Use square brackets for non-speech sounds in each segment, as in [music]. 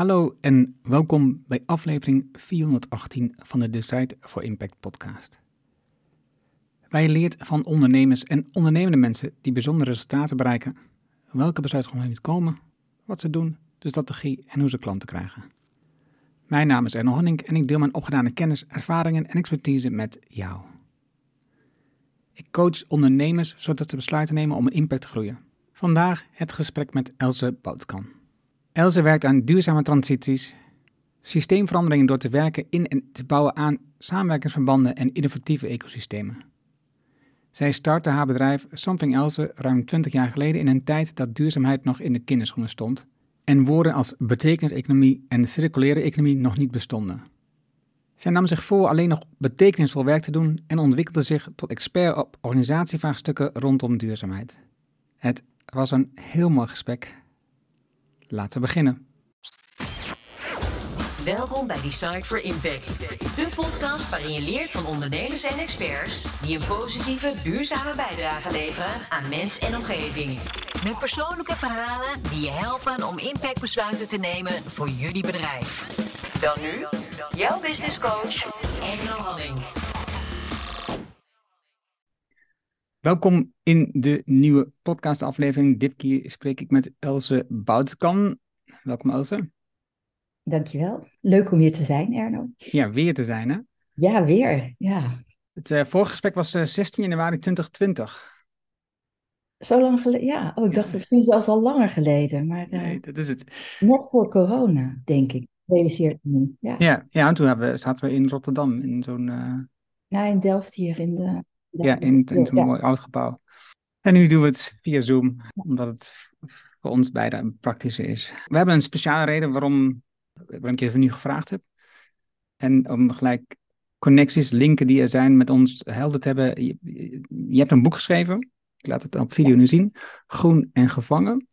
Hallo en welkom bij aflevering 418 van de Decide for Impact podcast. Je leert van ondernemers en ondernemende mensen die bijzondere resultaten bereiken, welke besluiten moet komen, wat ze doen, de strategie en hoe ze klanten krijgen. Mijn naam is Erno Honning en ik deel mijn opgedane kennis, ervaringen en expertise met jou. Ik coach ondernemers zodat ze besluiten nemen om een impact te groeien. Vandaag het gesprek met Else Boutkan. Else werkt aan duurzame transities, systeemveranderingen door te werken in en te bouwen aan samenwerkingsverbanden en innovatieve ecosystemen. Zij startte haar bedrijf Something Else ruim 20 jaar geleden in een tijd dat duurzaamheid nog in de kinderschoenen stond en woorden als betekeniseconomie en circulaire economie nog niet bestonden. Zij nam zich voor alleen nog betekenisvol werk te doen en ontwikkelde zich tot expert op organisatievraagstukken rondom duurzaamheid. Het was een heel mooi gesprek Laten we beginnen. Welkom bij Decide for Impact, de podcast waarin je leert van ondernemers en experts die een positieve, duurzame bijdrage leveren aan mens en omgeving. Met persoonlijke verhalen die je helpen om impactbesluiten te nemen voor jullie bedrijf. Dan nu, jouw business coach, Engel Halling. Welkom in de nieuwe podcastaflevering. Dit keer spreek ik met Else Boutskan. Welkom Else. Dankjewel. Leuk om hier te zijn, Erno. Ja, weer te zijn hè? Ja, weer. Ja. Het uh, vorige gesprek was uh, eh, 16 januari 2020. Zo lang geleden? Ja, oh, ik dacht misschien zelfs al langer geleden. Maar, uh, nee, dat is het. Net voor corona, denk ik. Realiseert me. Ja, ja, ja en toen hebben we, zaten we in Rotterdam in zo'n... Ja, in Delft hier in de ja, in, in zo'n mooi oud gebouw. En nu doen we het via Zoom, omdat het voor ons beide praktischer is. We hebben een speciale reden waarom, waarom ik je even nu gevraagd heb. En om gelijk connecties, linken die er zijn met ons helder te hebben. Je, je hebt een boek geschreven, ik laat het op video nu zien. Groen en gevangen.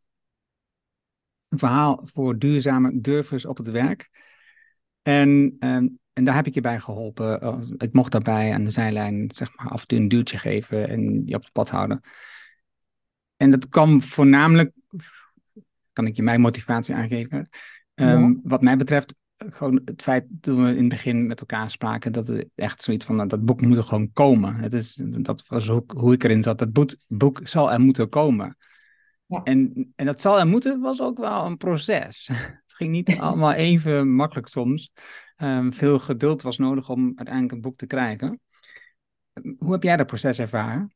Een verhaal voor duurzame durvers op het werk. En ehm, en daar heb ik je bij geholpen. Eh, ik mocht daarbij aan de zijlijn zeg maar, af en toe een duwtje geven en je op het pad houden. En dat kwam voornamelijk, kan ik je mijn motivatie aangeven. Ehm, wat mij betreft, gewoon het feit toen we in het begin met elkaar spraken, dat we echt zoiets van, nou, dat boek moet er gewoon komen. Het is, dat was ook hoe ik erin zat. Dat boek, boek zal er moeten komen. Ja. En, en dat zal er moeten was ook wel een proces. [laughs] Het ging niet [laughs] allemaal even makkelijk soms. Um, veel geduld was nodig om uiteindelijk een boek te krijgen. Hoe heb jij dat proces ervaren?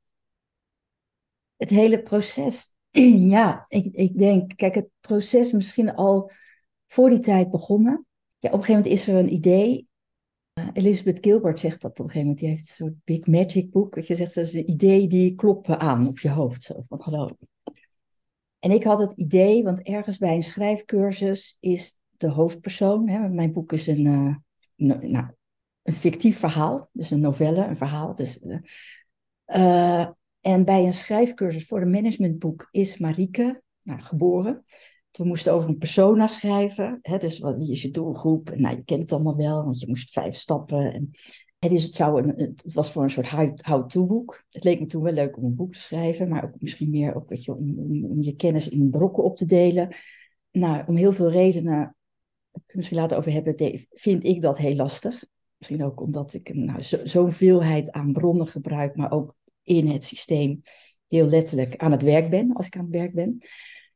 Het hele proces, [clears throat] ja, ik, ik denk, kijk, het proces misschien al voor die tijd begonnen. Ja, op een gegeven moment is er een idee. Uh, Elizabeth Gilbert zegt dat op een gegeven moment. Die heeft een soort big magic boek. Dat je zegt, dat is een idee die kloppen aan op je hoofd. En ik had het idee, want ergens bij een schrijfcursus is de hoofdpersoon. Hè, mijn boek is een, uh, nou, een fictief verhaal, dus een novelle, een verhaal. Dus, uh, en bij een schrijfcursus voor een managementboek is Marieke nou, geboren. We moesten over een persona schrijven. Hè, dus wat, wie is je doelgroep? Nou, je kent het allemaal wel, want je moest vijf stappen. En, dus het, zou een, het was voor een soort how-to-boek. Het leek me toen wel leuk om een boek te schrijven, maar ook misschien meer je, om, om, om je kennis in brokken op te delen. Nou, om heel veel redenen ik misschien later over hebben, vind ik dat heel lastig. Misschien ook omdat ik nou, zo'n zo veelheid aan bronnen gebruik, maar ook in het systeem heel letterlijk aan het werk ben, als ik aan het werk ben.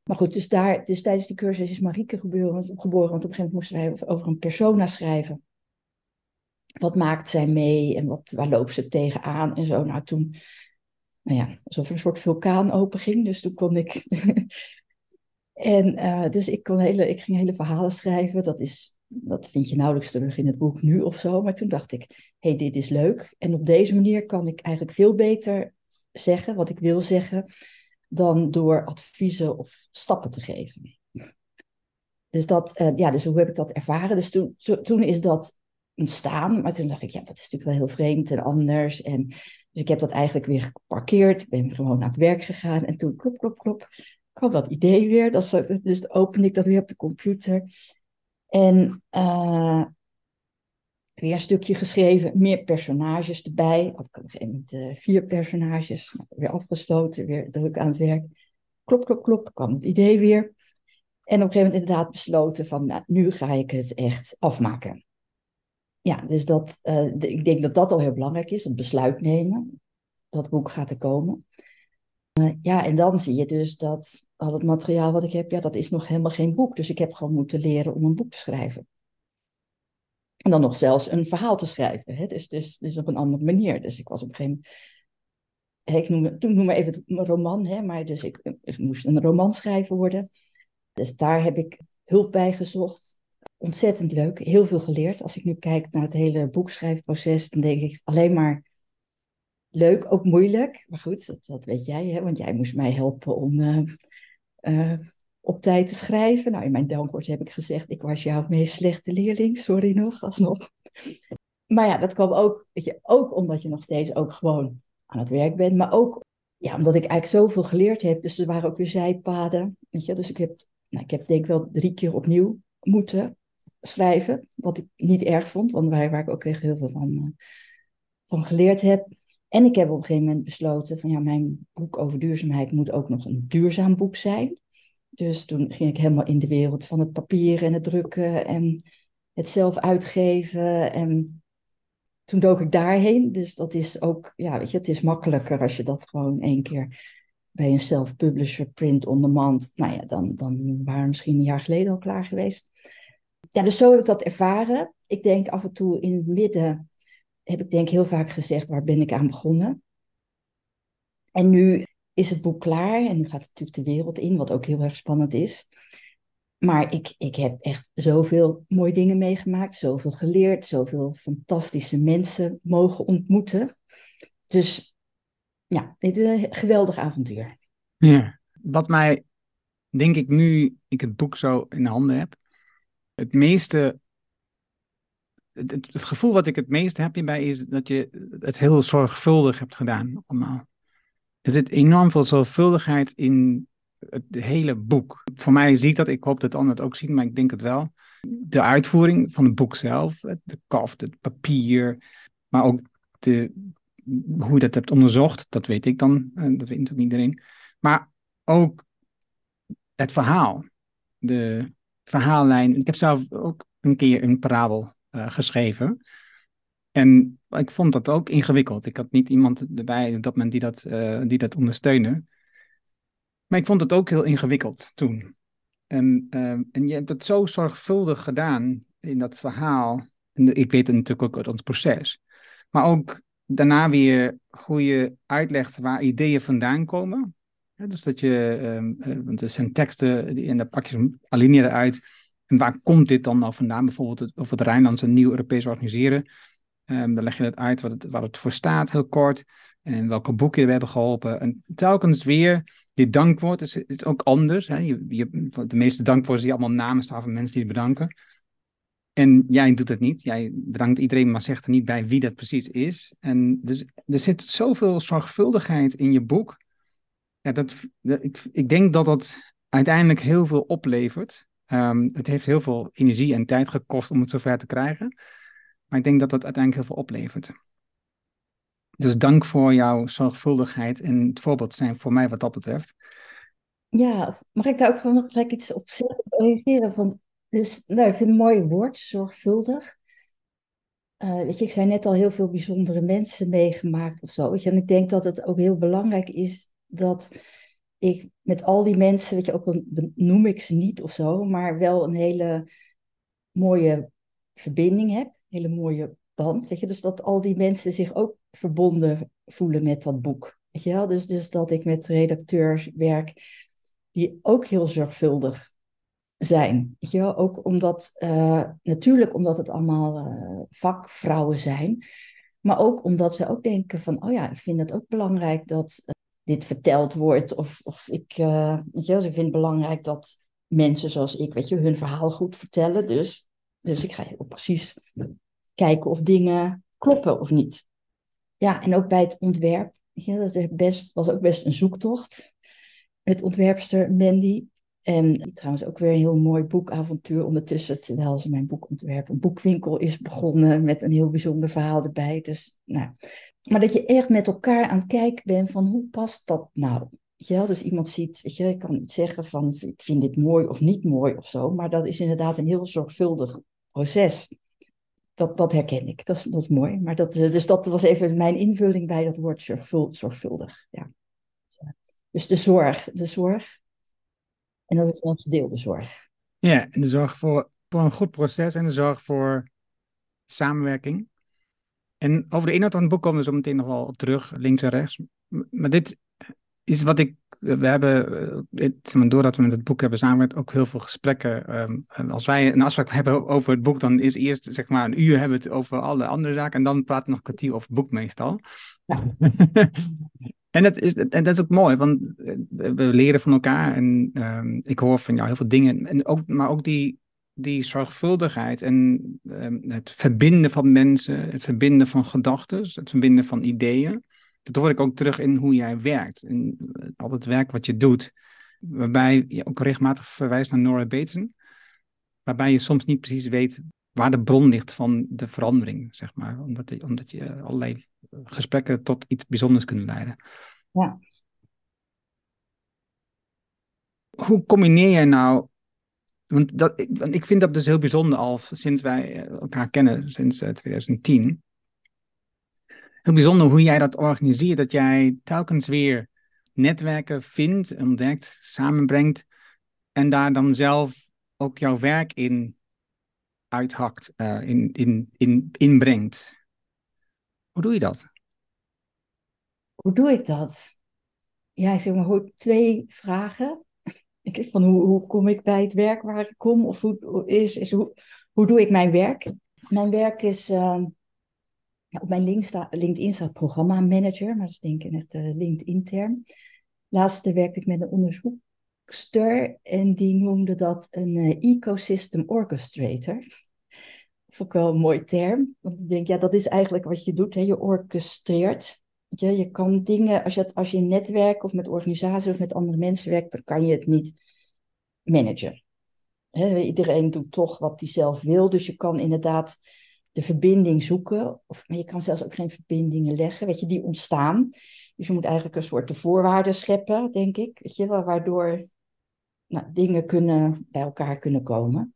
Maar goed, dus, daar, dus tijdens die cursus is Marieke geboren, want op een gegeven moment moesten wij over een persona schrijven. Wat maakt zij mee en wat, waar loopt ze tegenaan en zo. Nou, toen, nou ja, alsof er een soort vulkaan open ging. Dus toen kon ik En uh, dus ik, kon hele, ik ging hele verhalen schrijven. Dat, is, dat vind je nauwelijks terug in het boek nu of zo. Maar toen dacht ik, hé, hey, dit is leuk. En op deze manier kan ik eigenlijk veel beter zeggen wat ik wil zeggen... dan door adviezen of stappen te geven. Dus, dat, uh, ja, dus hoe heb ik dat ervaren? Dus toen, toen is dat ontstaan. Maar toen dacht ik, ja, dat is natuurlijk wel heel vreemd en anders. En, dus ik heb dat eigenlijk weer geparkeerd. Ik ben gewoon naar het werk gegaan. En toen, klop, klop, klop kwam dat idee weer. Dat, dus opende ik dat weer op de computer. En uh, weer een stukje geschreven, meer personages erbij. Had ik op een gegeven moment uh, vier personages. Nou, weer afgesloten, weer druk aan het werk. Klop, klop, klop, kwam het idee weer. En op een gegeven moment inderdaad besloten van, nou, nu ga ik het echt afmaken. Ja, dus dat, uh, ik denk dat dat al heel belangrijk is, het besluit nemen. Dat boek gaat er komen. Uh, ja, en dan zie je dus dat al het materiaal wat ik heb, ja, dat is nog helemaal geen boek. Dus ik heb gewoon moeten leren om een boek te schrijven. En dan nog zelfs een verhaal te schrijven. Hè? Dus, dus, dus op een andere manier. Dus ik was op een gegeven moment. Ik noem, noem maar even een roman, hè, maar dus ik, ik moest een roman schrijven worden. Dus daar heb ik hulp bij gezocht. Ontzettend leuk, heel veel geleerd. Als ik nu kijk naar het hele boekschrijfproces, dan denk ik alleen maar leuk, ook moeilijk. Maar goed, dat, dat weet jij, hè? want jij moest mij helpen om uh, uh, op tijd te schrijven. Nou, in mijn dankwoord heb ik gezegd, ik was jouw meest slechte leerling, sorry nog, alsnog. Maar ja, dat kwam ook, weet je, ook omdat je nog steeds ook gewoon aan het werk bent, maar ook ja, omdat ik eigenlijk zoveel geleerd heb. Dus er waren ook weer zijpaden. Weet je? Dus ik heb, nou, ik heb denk ik wel drie keer opnieuw moeten schrijven. Wat ik niet erg vond, want waar, waar ik ook echt heel veel van, uh, van geleerd heb. En ik heb op een gegeven moment besloten van ja, mijn boek over duurzaamheid moet ook nog een duurzaam boek zijn. Dus toen ging ik helemaal in de wereld van het papier en het drukken en het zelf uitgeven. En toen dook ik daarheen. Dus dat is ook, ja, weet je, het is makkelijker als je dat gewoon één keer bij een self-publisher print on demand. Nou ja, dan, dan waren we misschien een jaar geleden al klaar geweest. Ja, dus zo heb ik dat ervaren. Ik denk af en toe in het midden heb ik denk heel vaak gezegd, waar ben ik aan begonnen? En nu is het boek klaar en nu gaat het natuurlijk de wereld in, wat ook heel erg spannend is. Maar ik, ik heb echt zoveel mooie dingen meegemaakt, zoveel geleerd, zoveel fantastische mensen mogen ontmoeten. Dus ja, dit is een geweldig avontuur. Ja, wat mij, denk ik, nu ik het boek zo in handen heb, het meeste het, gevoel wat ik het meest heb hierbij is dat je het heel zorgvuldig hebt gedaan allemaal. Er zit enorm veel zorgvuldigheid in het hele boek. Voor mij zie ik dat, ik hoop dat anderen het ook zien, maar ik denk het wel. De uitvoering van het boek zelf, de kaft, het papier, maar ook de, hoe je dat hebt onderzocht, dat weet ik dan, dat weet natuurlijk iedereen. Maar ook het verhaal, de verhaallijn. Ik heb zelf ook een keer een parabel uh, geschreven. En ik vond dat ook ingewikkeld. Ik had niet iemand erbij dat moment die dat, uh, die dat ondersteunde. Maar ik vond het ook heel ingewikkeld toen. En, uh, en je hebt het zo zorgvuldig gedaan in dat verhaal. En ik weet het natuurlijk ook uit ons proces. Maar ook daarna weer hoe je uitlegt waar ideeën vandaan komen. Ja, dus dat je, um, want er zijn teksten en daar pak je alinea eruit. En waar komt dit dan nou vandaan? Bijvoorbeeld het, of het Rijnlands een nieuw Europees organiseren. Um, dan leg je het uit wat het, wat het voor staat, heel kort. En welke boeken we hebben geholpen. En telkens weer, je dankwoord is, is ook anders. Hè? Je, je, de meeste dankwoorden zie je allemaal namen staan van mensen die je bedanken. En jij doet het niet. Jij bedankt iedereen, maar zegt er niet bij wie dat precies is. En dus er zit zoveel zorgvuldigheid in je boek. Dat ik, ik denk dat dat uiteindelijk heel veel oplevert. Um, het heeft heel veel energie en tijd gekost om het zover te krijgen. Maar ik denk dat dat uiteindelijk heel veel oplevert. Dus dank voor jouw zorgvuldigheid en het voorbeeld zijn voor mij wat dat betreft. Ja, mag ik daar ook gewoon nog gelijk iets op reageren? Want, dus, nou, ik vind het een mooi woord, zorgvuldig. Uh, weet je, ik zei net al heel veel bijzondere mensen meegemaakt of zo. Weet je, en ik denk dat het ook heel belangrijk is dat ik met al die mensen, weet je, ook noem ik ze niet of zo, maar wel een hele mooie verbinding heb, een hele mooie band. Weet je, dus dat al die mensen zich ook verbonden voelen met dat boek. Weet je wel? Dus, dus dat ik met redacteurs werk die ook heel zorgvuldig zijn. Weet je wel? Ook omdat, uh, natuurlijk omdat het allemaal uh, vakvrouwen zijn, maar ook omdat ze ook denken van, oh ja, ik vind het ook belangrijk dat dit verteld wordt. Of, of ik, weet je ik vind het belangrijk dat mensen zoals ik, weet je, hun verhaal goed vertellen. Dus, dus ik ga heel precies kijken of dingen kloppen of niet. Ja, en ook bij het ontwerp. Ja, dat best, was ook best een zoektocht. Met ontwerpster Mandy. En trouwens ook weer een heel mooi boekavontuur ondertussen, terwijl ze mijn boek ontwerpen. Een boekwinkel is begonnen met een heel bijzonder verhaal erbij. Dus, nou. Maar dat je echt met elkaar aan het kijken bent van hoe past dat nou? Ja, dus iemand ziet, ik kan niet zeggen van ik vind dit mooi of niet mooi of zo, maar dat is inderdaad een heel zorgvuldig proces. Dat, dat herken ik, dat, dat is mooi. Maar dat, eh, dus dat was even mijn invulling bij dat woord zorgvuldig. Ja. Dus de zorg, de zorg. En dat is een gedeelde zorg. Ja, en de zorg voor, voor een goed proces en de zorg voor samenwerking. En over de inhoud van het boek komen we zo meteen nog wel op terug, links en rechts. Maar dit is wat ik. We hebben, uh, doordat we met het boek hebben samengewerkt, ook heel veel gesprekken. Um, als wij een afspraak [laughs] hebben over het boek, dan is eerst zeg maar een uur hebben we het over alle andere zaken. En dan praten we nog een kwartier over het boek meestal. Ja. [laughs] en, dat is, en dat is ook mooi, want we leren van elkaar. En um, ik hoor van jou heel veel dingen. En ook, maar ook die, die zorgvuldigheid en um, het verbinden van mensen, het verbinden van gedachten, het verbinden van ideeën dat hoor ik ook terug in hoe jij werkt. In eh, al het werk wat je doet. Waarbij je ook regelmatig verwijst naar Nora Bateson. Waarbij je soms niet precies weet waar de bron ligt van de verandering, zeg maar. Omdat, je, omdat je allerlei gesprekken tot iets bijzonders kunnen leiden. Ja. Hoe combineer jij nou want, dat, want ik vind dat dus heel bijzonder al sinds wij elkaar kennen, sinds 2010. Eh, heel bijzonder hoe jij dat organiseert. Dat jij telkens weer netwerken vindt, ontdekt, samenbrengt. En daar dan zelf ook jouw werk in uithakt, uh, in, in, in, inbrengt. Hoe doe je dat? Hoe doe ik dat? Ja, ik zeg maar twee vragen. Van hoe, hoe kom ik bij het werk waar ik kom? Of hoe, is, is, hoe, doe ik mijn werk? Mijn werk is uh, op mijn LinkedIn staat programma manager, maar dat is denk ik echt de LinkedIn-term. Laatste werkte ik met een onderzoekster en die noemde dat een uh, ecosystem orchestrator. Vond ik wel een mooi term, want ik denk, ja, dat is eigenlijk wat je doet, hè? je orchestreert. Je, je kan dingen, als je, als je in netwerk of met organisaties of met andere mensen werkt, dan kan je het niet managen. iedereen doet toch wat hij zelf wil, dus je kan inderdaad de verbinding zoeken. Of, maar je kan zelfs ook geen verbindingen leggen, weet je, die ontstaan. Dus je moet eigenlijk een soort de voorwaarden scheppen, denk ik. Weet je, waardoor nou, dingen kunnen, bij elkaar kunnen komen.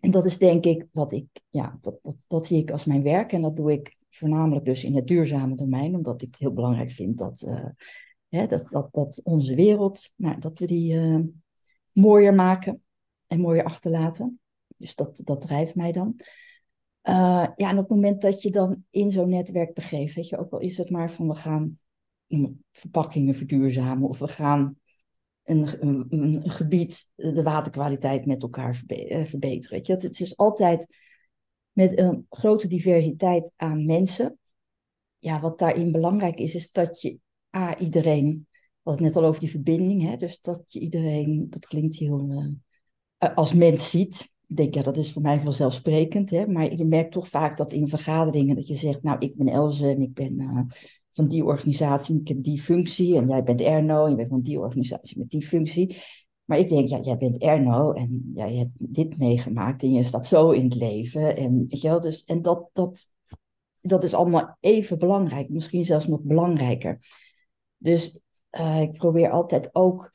En dat is denk ik wat ik, ja, dat, dat, dat zie ik als mijn werk. En dat doe ik voornamelijk dus in het duurzame domein, omdat ik het heel belangrijk vind dat, uh, hè, dat, dat, dat onze wereld, nou, dat we die uh, mooier maken en mooier achterlaten. Dus dat, dat drijft mij dan. Uh, ja, en op het moment dat je dan in zo'n netwerk begeeft, weet je, ook al is het maar van we gaan verpakkingen verduurzamen of we gaan een, een, gebied de waterkwaliteit met elkaar eh, verbeteren. Je. Het is altijd met een grote diversiteit aan mensen. Ja, wat daarin belangrijk is, is dat je A, iedereen, wat net al over die verbinding, hè, dus dat je iedereen, dat klinkt heel, uh, als mens ziet ik denk, ja, dat is voor mij vanzelfsprekend. Hè? Maar je merkt toch vaak dat in vergaderingen dat je zegt, nou, ik ben Elze en ik ben uh, van die organisatie, ik heb die functie. En jij bent Erno en je bent van die organisatie met die functie. Maar ik denk, ja, jij bent Erno en ja, je hebt dit meegemaakt en je staat zo in het leven. En, weet je wel, dus, en dat, dat, dat is allemaal even belangrijk, misschien zelfs nog belangrijker. Dus uh, ik probeer altijd ook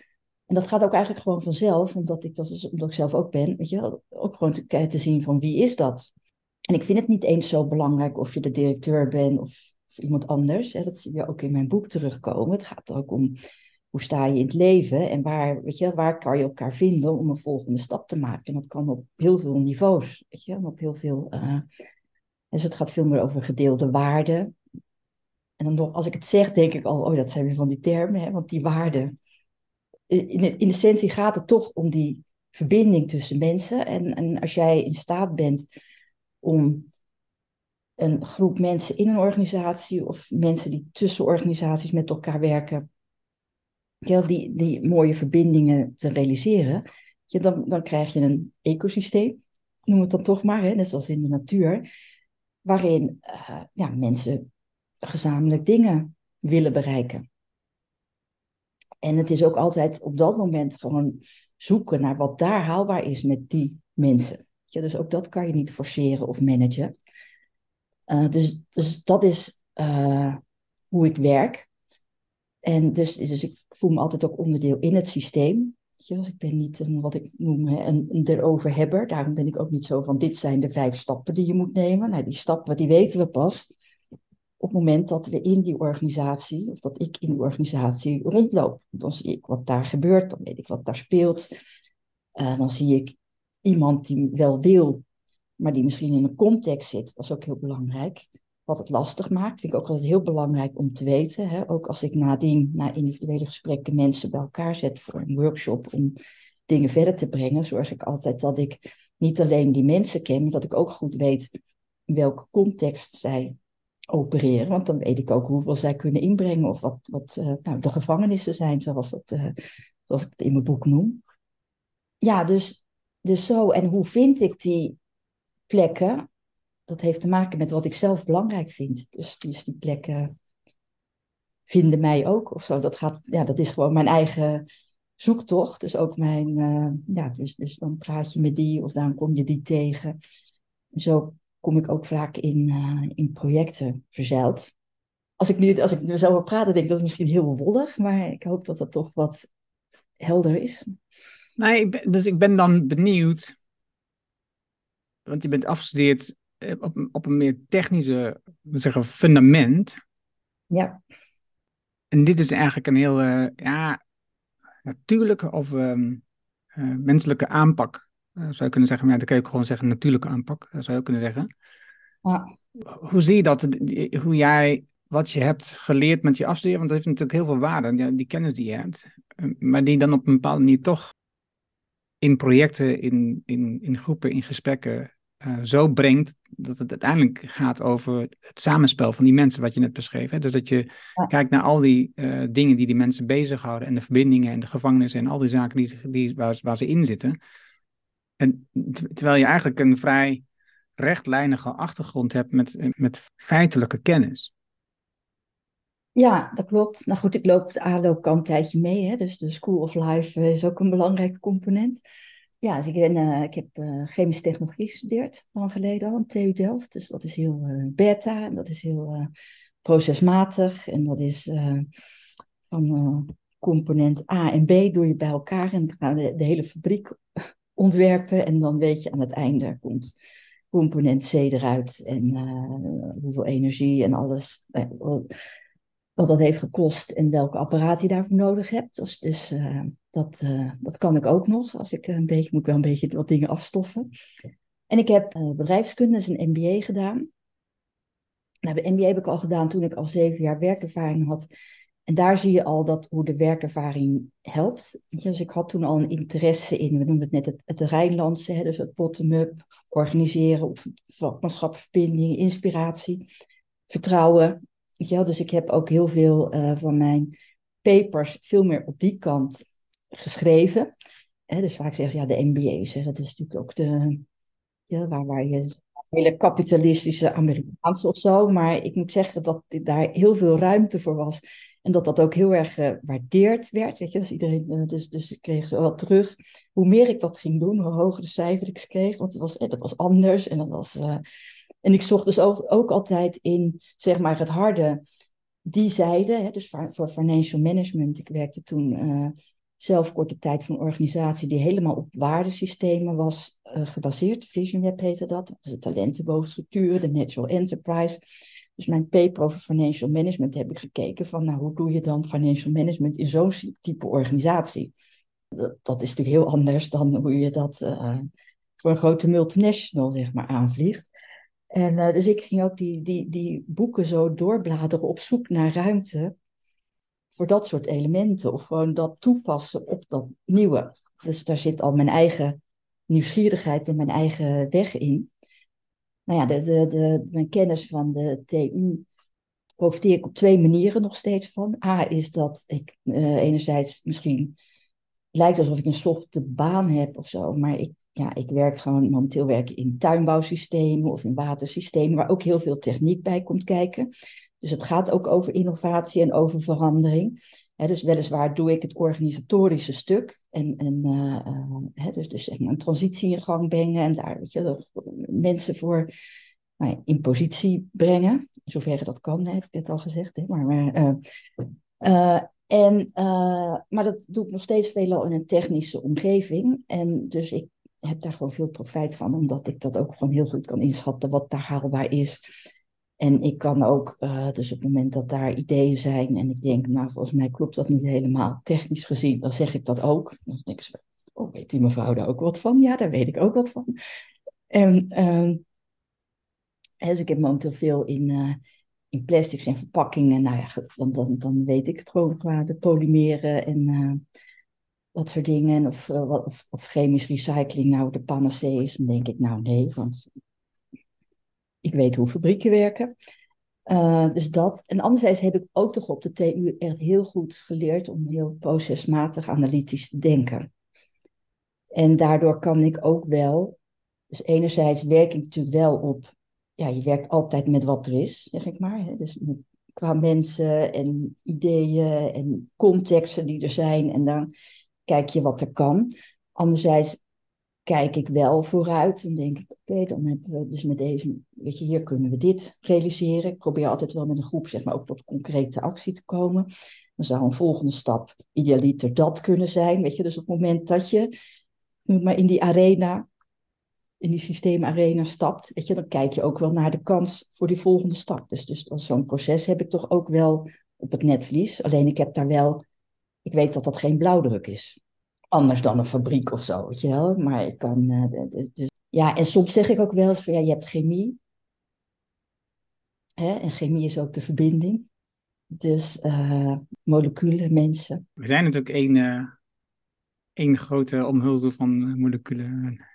en dat gaat ook eigenlijk gewoon vanzelf, omdat ik, dat is, omdat ik zelf ook ben, weet je, ook gewoon te, te zien van wie is dat. En ik vind het niet eens zo belangrijk of je de directeur bent of, of iemand anders. Hè. Dat zie je ook in mijn boek terugkomen. Het gaat ook om hoe sta je in het leven en waar, weet je, waar kan je elkaar vinden om een volgende stap te maken. En dat kan op heel veel niveaus, weet je, op heel veel. Uh, dus het gaat veel meer over gedeelde waarden. En dan nog, als ik het zeg, denk ik al, oh, dat zijn weer van die termen, hè, want die waarden in, in essentie gaat het toch om die verbinding tussen mensen. En, en als jij in staat bent om een groep mensen in een organisatie of mensen die tussen organisaties met elkaar werken, ja, die, die mooie verbindingen te realiseren, dan, dan krijg je een ecosysteem, noem het dan toch maar, hè, net zoals in de natuur, waarin uh, ja, mensen gezamenlijk dingen willen bereiken. En het is ook altijd op dat moment gewoon zoeken naar wat daar haalbaar is met die mensen. Dus ook dat kan je niet forceren of managen. Uh, dus, dus dat is uh, hoe ik werk. En dus, dus ik voel me altijd ook onderdeel in het systeem. Dus ik ben niet een, wat ik noem een, een eroverhebber. Daarom ben ik ook niet zo van dit zijn de vijf stappen die je moet nemen. Nou, die stappen die weten we pas op het moment dat we in die organisatie, of dat ik in die organisatie rondloop. Dan zie ik wat daar gebeurt, dan weet ik wat daar speelt. Uh, dan zie ik iemand die wel wil, maar die misschien in een context zit. Dat is ook heel belangrijk. Wat het lastig maakt, vind ik ook altijd heel belangrijk om te weten. Hè? Ook als ik nadien, na individuele gesprekken, mensen bij elkaar zet voor een workshop om dingen verder te brengen, zorg ik altijd dat ik niet alleen die mensen ken, maar dat ik ook goed weet welke context zij opereren. Want dan weet ik ook hoeveel zij kunnen inbrengen of wat, wat uh, nou, de gevangenissen zijn, zoals, dat, uh, zoals ik het in mijn boek noem. Ja, dus, dus zo. En hoe vind ik die plekken? Dat heeft te maken met wat ik zelf belangrijk vind. Dus die, die plekken vinden mij ook of zo. Dat, gaat, ja, dat is gewoon mijn eigen zoektocht. Dus ook mijn, uh, ja, dus, dus dan praat je met die of dan kom je die tegen. Zo kom ik ook vaak in, uh, in projecten verzeild. Als ik nu, als ik nu zo over praat, denk ik dat het misschien heel wollig, maar ik hoop dat dat toch wat helder is. Nee, ik ben, dus ik ben dan benieuwd, want je bent afgestudeerd eh, op, op een meer technische zeggen, fundament. Ja. En dit is eigenlijk een heel uh, ja, natuurlijke of um, uh, menselijke aanpak zou je kunnen zeggen, maar ja, dan kun je ook gewoon zeggen natuurlijke aanpak, dat zou je ook kunnen zeggen. Ja. Hoe zie je dat, hoe jij, wat je hebt geleerd met je afstuderen, want dat heeft natuurlijk heel veel waarde, die, die kennis die je hebt, eh, maar die dan op een bepaalde manier toch in projecten, in, in, in groepen, in gesprekken uh, zo brengt dat het uiteindelijk gaat over het samenspel van die mensen, wat je net beschreef. Hè? Dus dat je kijkt naar al die uh, dingen die die mensen bezighouden en de verbindingen en de gevangenissen en al die zaken die, die, waar, waar ze in zitten. En terwijl je eigenlijk een vrij rechtlijnige achtergrond hebt met, met feitelijke kennis. Ja, dat klopt. Nou goed, ik loop de aanloop een tijdje mee. Hè? Dus de School of Life is ook een belangrijke component. Ja, dus ik, ben, uh, ik heb uh, chemische technologie gestudeerd, lang geleden al, aan TU Delft. Dus dat is heel beta en dat is heel procesmatig. En dat is van component A en B doe je bij elkaar en gaan de, de hele fabriek ontwerpen. En dan weet je aan het einde komt component C eruit en uh, hoeveel energie en alles. Uh, wat dat heeft gekost en welke apparaat je daarvoor nodig hebt. Dus, dus uh, dat, dat kan ik ook nog. Als ik een beetje, moet wel een beetje wat dingen afstoffen. En ik heb bedrijfskunde, dus een MBA gedaan. Nou, de MBA heb ik al gedaan toen ik al zeven jaar werkervaring had en daar zie je al dat hoe de werkervaring helpt. Dus ik had toen al een interesse in, we noemen het net het, het Rijnlandse, hè, dus het bottom-up, organiseren, vakmanschapverbinding, inspiratie, vertrouwen. Dus ik heb ook heel veel uh, van mijn papers veel meer op die kant geschreven. Hè, dus vaak zeggen ze, ja, de MBA's, dat is natuurlijk ook de, ja, waar, waar je hele kapitalistische Amerikaanse of zo. Maar ik moet zeggen dat daar heel veel ruimte voor was. En dat dat ook heel erg gewaardeerd werd. Weet je? Dus, iedereen, eh, dus, dus ik kreeg zo wel terug. Hoe meer ik dat ging doen, hoe hoger de cijfers ik kreeg. Want het was, eh, dat was anders. En, dat was, en ik zocht dus ook, ook altijd in zeg maar, het harde die zijde. Hè? Dus voor, financial management. Ik werkte toen zelf korte tijd voor een organisatie die helemaal op waardesystemen was uh, gebaseerd. Vision Web heette dat. Dus de talentenbovenstructuren, de natural enterprise. Dus mijn paper over financial management heb ik gekeken van, nou, hoe doe je dan financial management in zo'n type organisatie? Dat, dat, is natuurlijk heel anders dan hoe je dat uh, voor een grote multinational, zeg maar, aanvliegt. En uh, dus ik ging ook die, die, die boeken zo doorbladeren op zoek naar ruimte voor dat soort elementen. Of gewoon dat toepassen op dat nieuwe. Dus daar zit al mijn eigen nieuwsgierigheid en mijn eigen weg in nou ja, de, de, de, mijn kennis van de TU profiteer ik op twee manieren nog steeds van. A is dat ik uh, enerzijds misschien lijkt alsof ik een softe baan heb of zo, maar ik, ja, ik werk gewoon momenteel werk in tuinbouwsystemen of in watersystemen, waar ook heel veel techniek bij komt kijken. Dus het gaat ook over innovatie en over verandering dus weliswaar doe ik het organisatorische stuk en, en uh, dus, dus zeg maar een transitie in gang brengen en daar weet je, mensen voor nou in positie brengen, in zoverre dat kan, heb ik net al gezegd. Maar, maar uh, en, maar dat doe ik nog steeds veelal in een technische omgeving. En dus ik heb daar gewoon veel profijt van, omdat ik dat ook gewoon heel goed kan inschatten wat daar haalbaar is. En ik kan ook, uh, dus op het moment dat daar ideeën zijn en ik denk, nou volgens mij klopt dat niet helemaal technisch gezien, dan zeg ik dat ook. Dan denk ik, oh weet die mevrouw daar ook wat van? Ja, daar weet ik ook wat van. En uh, dus ik heb momenteel veel in, uh, in plastics en verpakkingen. Nou ja, dan, dan, dan weet ik het gewoon qua de polymeren en uh, dat soort dingen. Of, of, of, chemisch recycling nou de panacee is, dan denk ik, nou nee, want ik weet hoe fabrieken werken. Uh, dus dat. En anderzijds heb ik ook toch op de TU echt heel goed geleerd om heel procesmatig analytisch te denken. En daardoor kan ik ook wel, dus enerzijds werk ik natuurlijk wel op, ja, je werkt altijd met wat er is, zeg ik maar. Hè? Dus qua mensen en ideeën en contexten die er zijn. En dan kijk je wat er kan. Anderzijds kijk ik wel vooruit. Dan denk ik, oké, dan hebben we dus met deze, weet je, hier kunnen we dit realiseren. Ik probeer altijd wel met een groep, zeg maar, ook tot concrete actie te komen. Dan zou een volgende stap idealiter dat kunnen zijn. Weet je, dus op het moment dat je maar in die arena, in die systeemarena stapt, weet je, dan kijk je ook wel naar de kans voor die volgende stap. Dus, dus zo'n proces heb ik toch ook wel op het netvlies. Alleen ik heb daar wel, ik weet dat dat geen blauwdruk is anders dan een fabriek of zo, weet je wel. Maar ik kan, uh, dus, ja, en soms zeg ik ook wel eens van, ja, je hebt chemie. Hè? En chemie is ook de verbinding. Dus uh, moleculen, mensen. We zijn natuurlijk één, uh, één grote omhulsel van moleculen.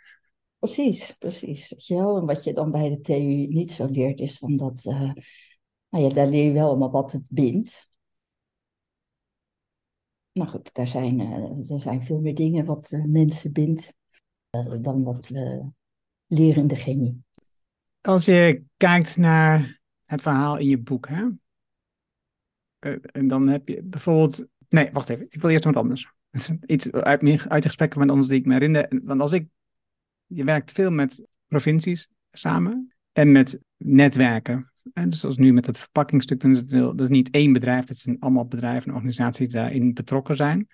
Precies, precies. Weet je wel? En wat je dan bij de TU niet zo leert, is van dat, nou ja, daar leer je wel allemaal wat het bindt. Nou goed, daar zijn, uh, er zijn veel meer dingen wat uh, mensen bindt uh, dan wat we leren in chemie. Als je kijkt naar het verhaal in je boek, hè? en dan heb je bijvoorbeeld. Nee, wacht even. Ik wil eerst wat anders. Iets uit, uit de gesprekken met ons die ik me herinner. Want als ik. Je werkt veel met provincies samen en met netwerken dus zoals nu met het verpakkingsstuk, dan is het dat is niet één bedrijf, het zijn allemaal bedrijven en organisaties die daarin betrokken zijn.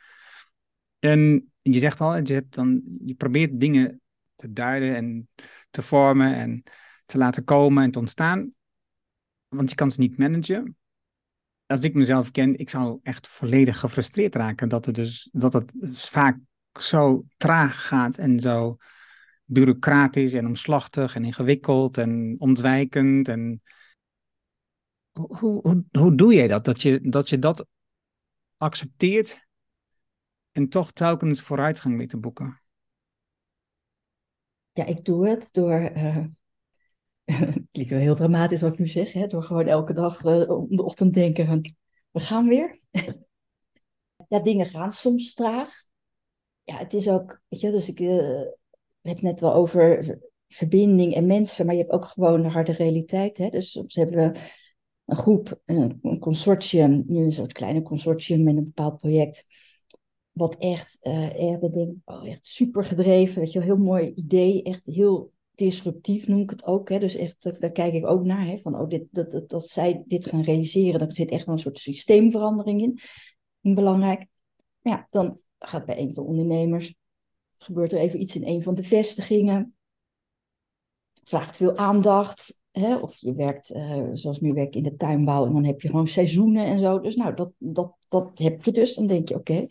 En je zegt al, je, hebt dan, je probeert dingen te duiden en te vormen en te laten komen en te ontstaan, want je kan ze niet managen. Als ik mezelf ken, ik zou echt volledig gefrustreerd raken dat het dus dat het dus vaak zo traag gaat en zo bureaucratisch en omslachtig en ingewikkeld en ontwijkend en hoe, hoe, doe jij dat? Dat je, dat accepteert en toch telkens vooruitgang mee te boeken? Ja, ik doe het door. Uh, [laughs] het klinkt wel heel dramatisch wat ik nu zeg, hè, door gewoon elke dag uh, om de ochtend denken: we gaan weer. [laughs] ja, dingen gaan soms traag. Ja, het is ook, weet je, dus ik uh, heb net wel over verbinding en mensen, maar je hebt ook gewoon de harde realiteit. Hè? Dus soms hebben we een groep, een, consortium, nu een soort kleine consortium met een bepaald project, wat echt, uh, echt, denk, oh, echt super gedreven, weet je, een heel mooi idee, echt heel disruptief noem ik het ook. Hè. Dus echt, daar kijk ik ook naar, hè, van oh, dit, dat, dat, zij dit gaan realiseren, daar zit echt wel een soort systeemverandering in, belangrijk. Ja, dan gaat bij een van de ondernemers, gebeurt er even iets in een van de vestigingen, vraagt veel aandacht, Of je werkt, uh, zoals nu werk in de tuinbouw, en dan heb je gewoon seizoenen en zo. Dus nou, dat, dat, dat heb je dus. Dan denk je, oké,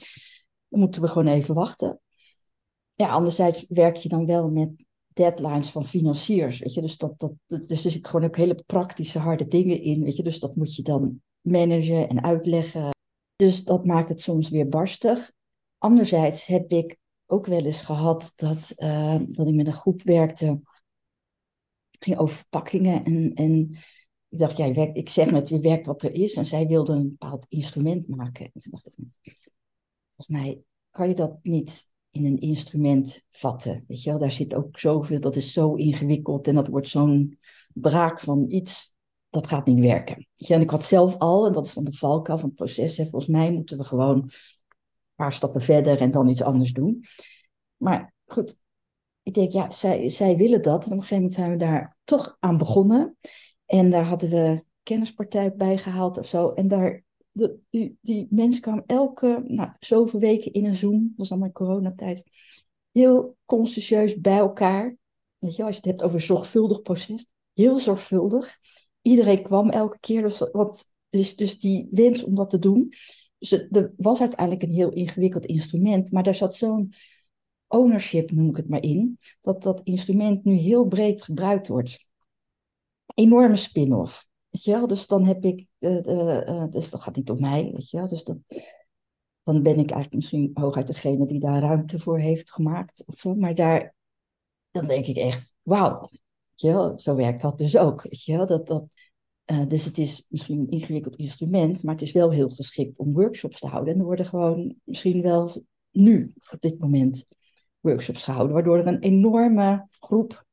dan moeten we gewoon even wachten. Ja, anderzijds werk je dan wel met deadlines van financiers, weet je. Dus, dat, dat, dus er zitten gewoon ook hele praktische, harde dingen in, weet je. Dus dat moet je dan managen en uitleggen. Dus dat maakt het soms weer barstig. Anderzijds heb ik ook wel eens gehad dat, uh, dat ik met een groep werkte ging over verpakkingen. En, en ik dacht, ja, je werkt, ik zeg met je werkt wat er is. En zij wilde een bepaald instrument maken. En toen dacht ik, volgens mij kan je dat niet in een instrument vatten. Weet je wel, daar zit ook zoveel, dat is zo ingewikkeld. En dat wordt zo'n braak van iets, dat gaat niet werken. En ik had zelf al, en dat is dan de valkuil van het proces. Hè, volgens mij moeten we gewoon een paar stappen verder en dan iets anders doen. Maar goed, ik denk, ja, zij, zij willen dat. En op een gegeven moment zijn we daar toch aan begonnen. En daar hadden we kennispartij bij gehaald of zo. En daar de, die, die mensen kwamen elke, nou, zoveel weken in een Zoom, dat was allemaal in coronatijd, heel consciëntieus bij elkaar. Weet je, als je het hebt over zorgvuldig proces, heel zorgvuldig. Iedereen kwam elke keer, dus, wat, dus, dus die wens om dat te doen. Dus er was uiteindelijk een heel ingewikkeld instrument, maar daar zat zo'n ownership, noem ik het maar in, dat dat instrument nu heel breed gebruikt wordt. Enorme spin-off. Weet je wel? Dus dan heb ik, uh, dus dat gaat niet om mij, weet je wel? Dus dan, dan ben ik eigenlijk misschien hooguit degene die daar ruimte voor heeft gemaakt. Of. Maar daar, dan denk ik echt, wauw, wel? Zo werkt dat dus ook, weet je wel? Dat, dat, uh, dus het is misschien een ingewikkeld instrument, maar het is wel heel geschikt om workshops te houden. En er worden gewoon misschien wel nu, op dit moment, workshops gehouden, waardoor er een enorme groep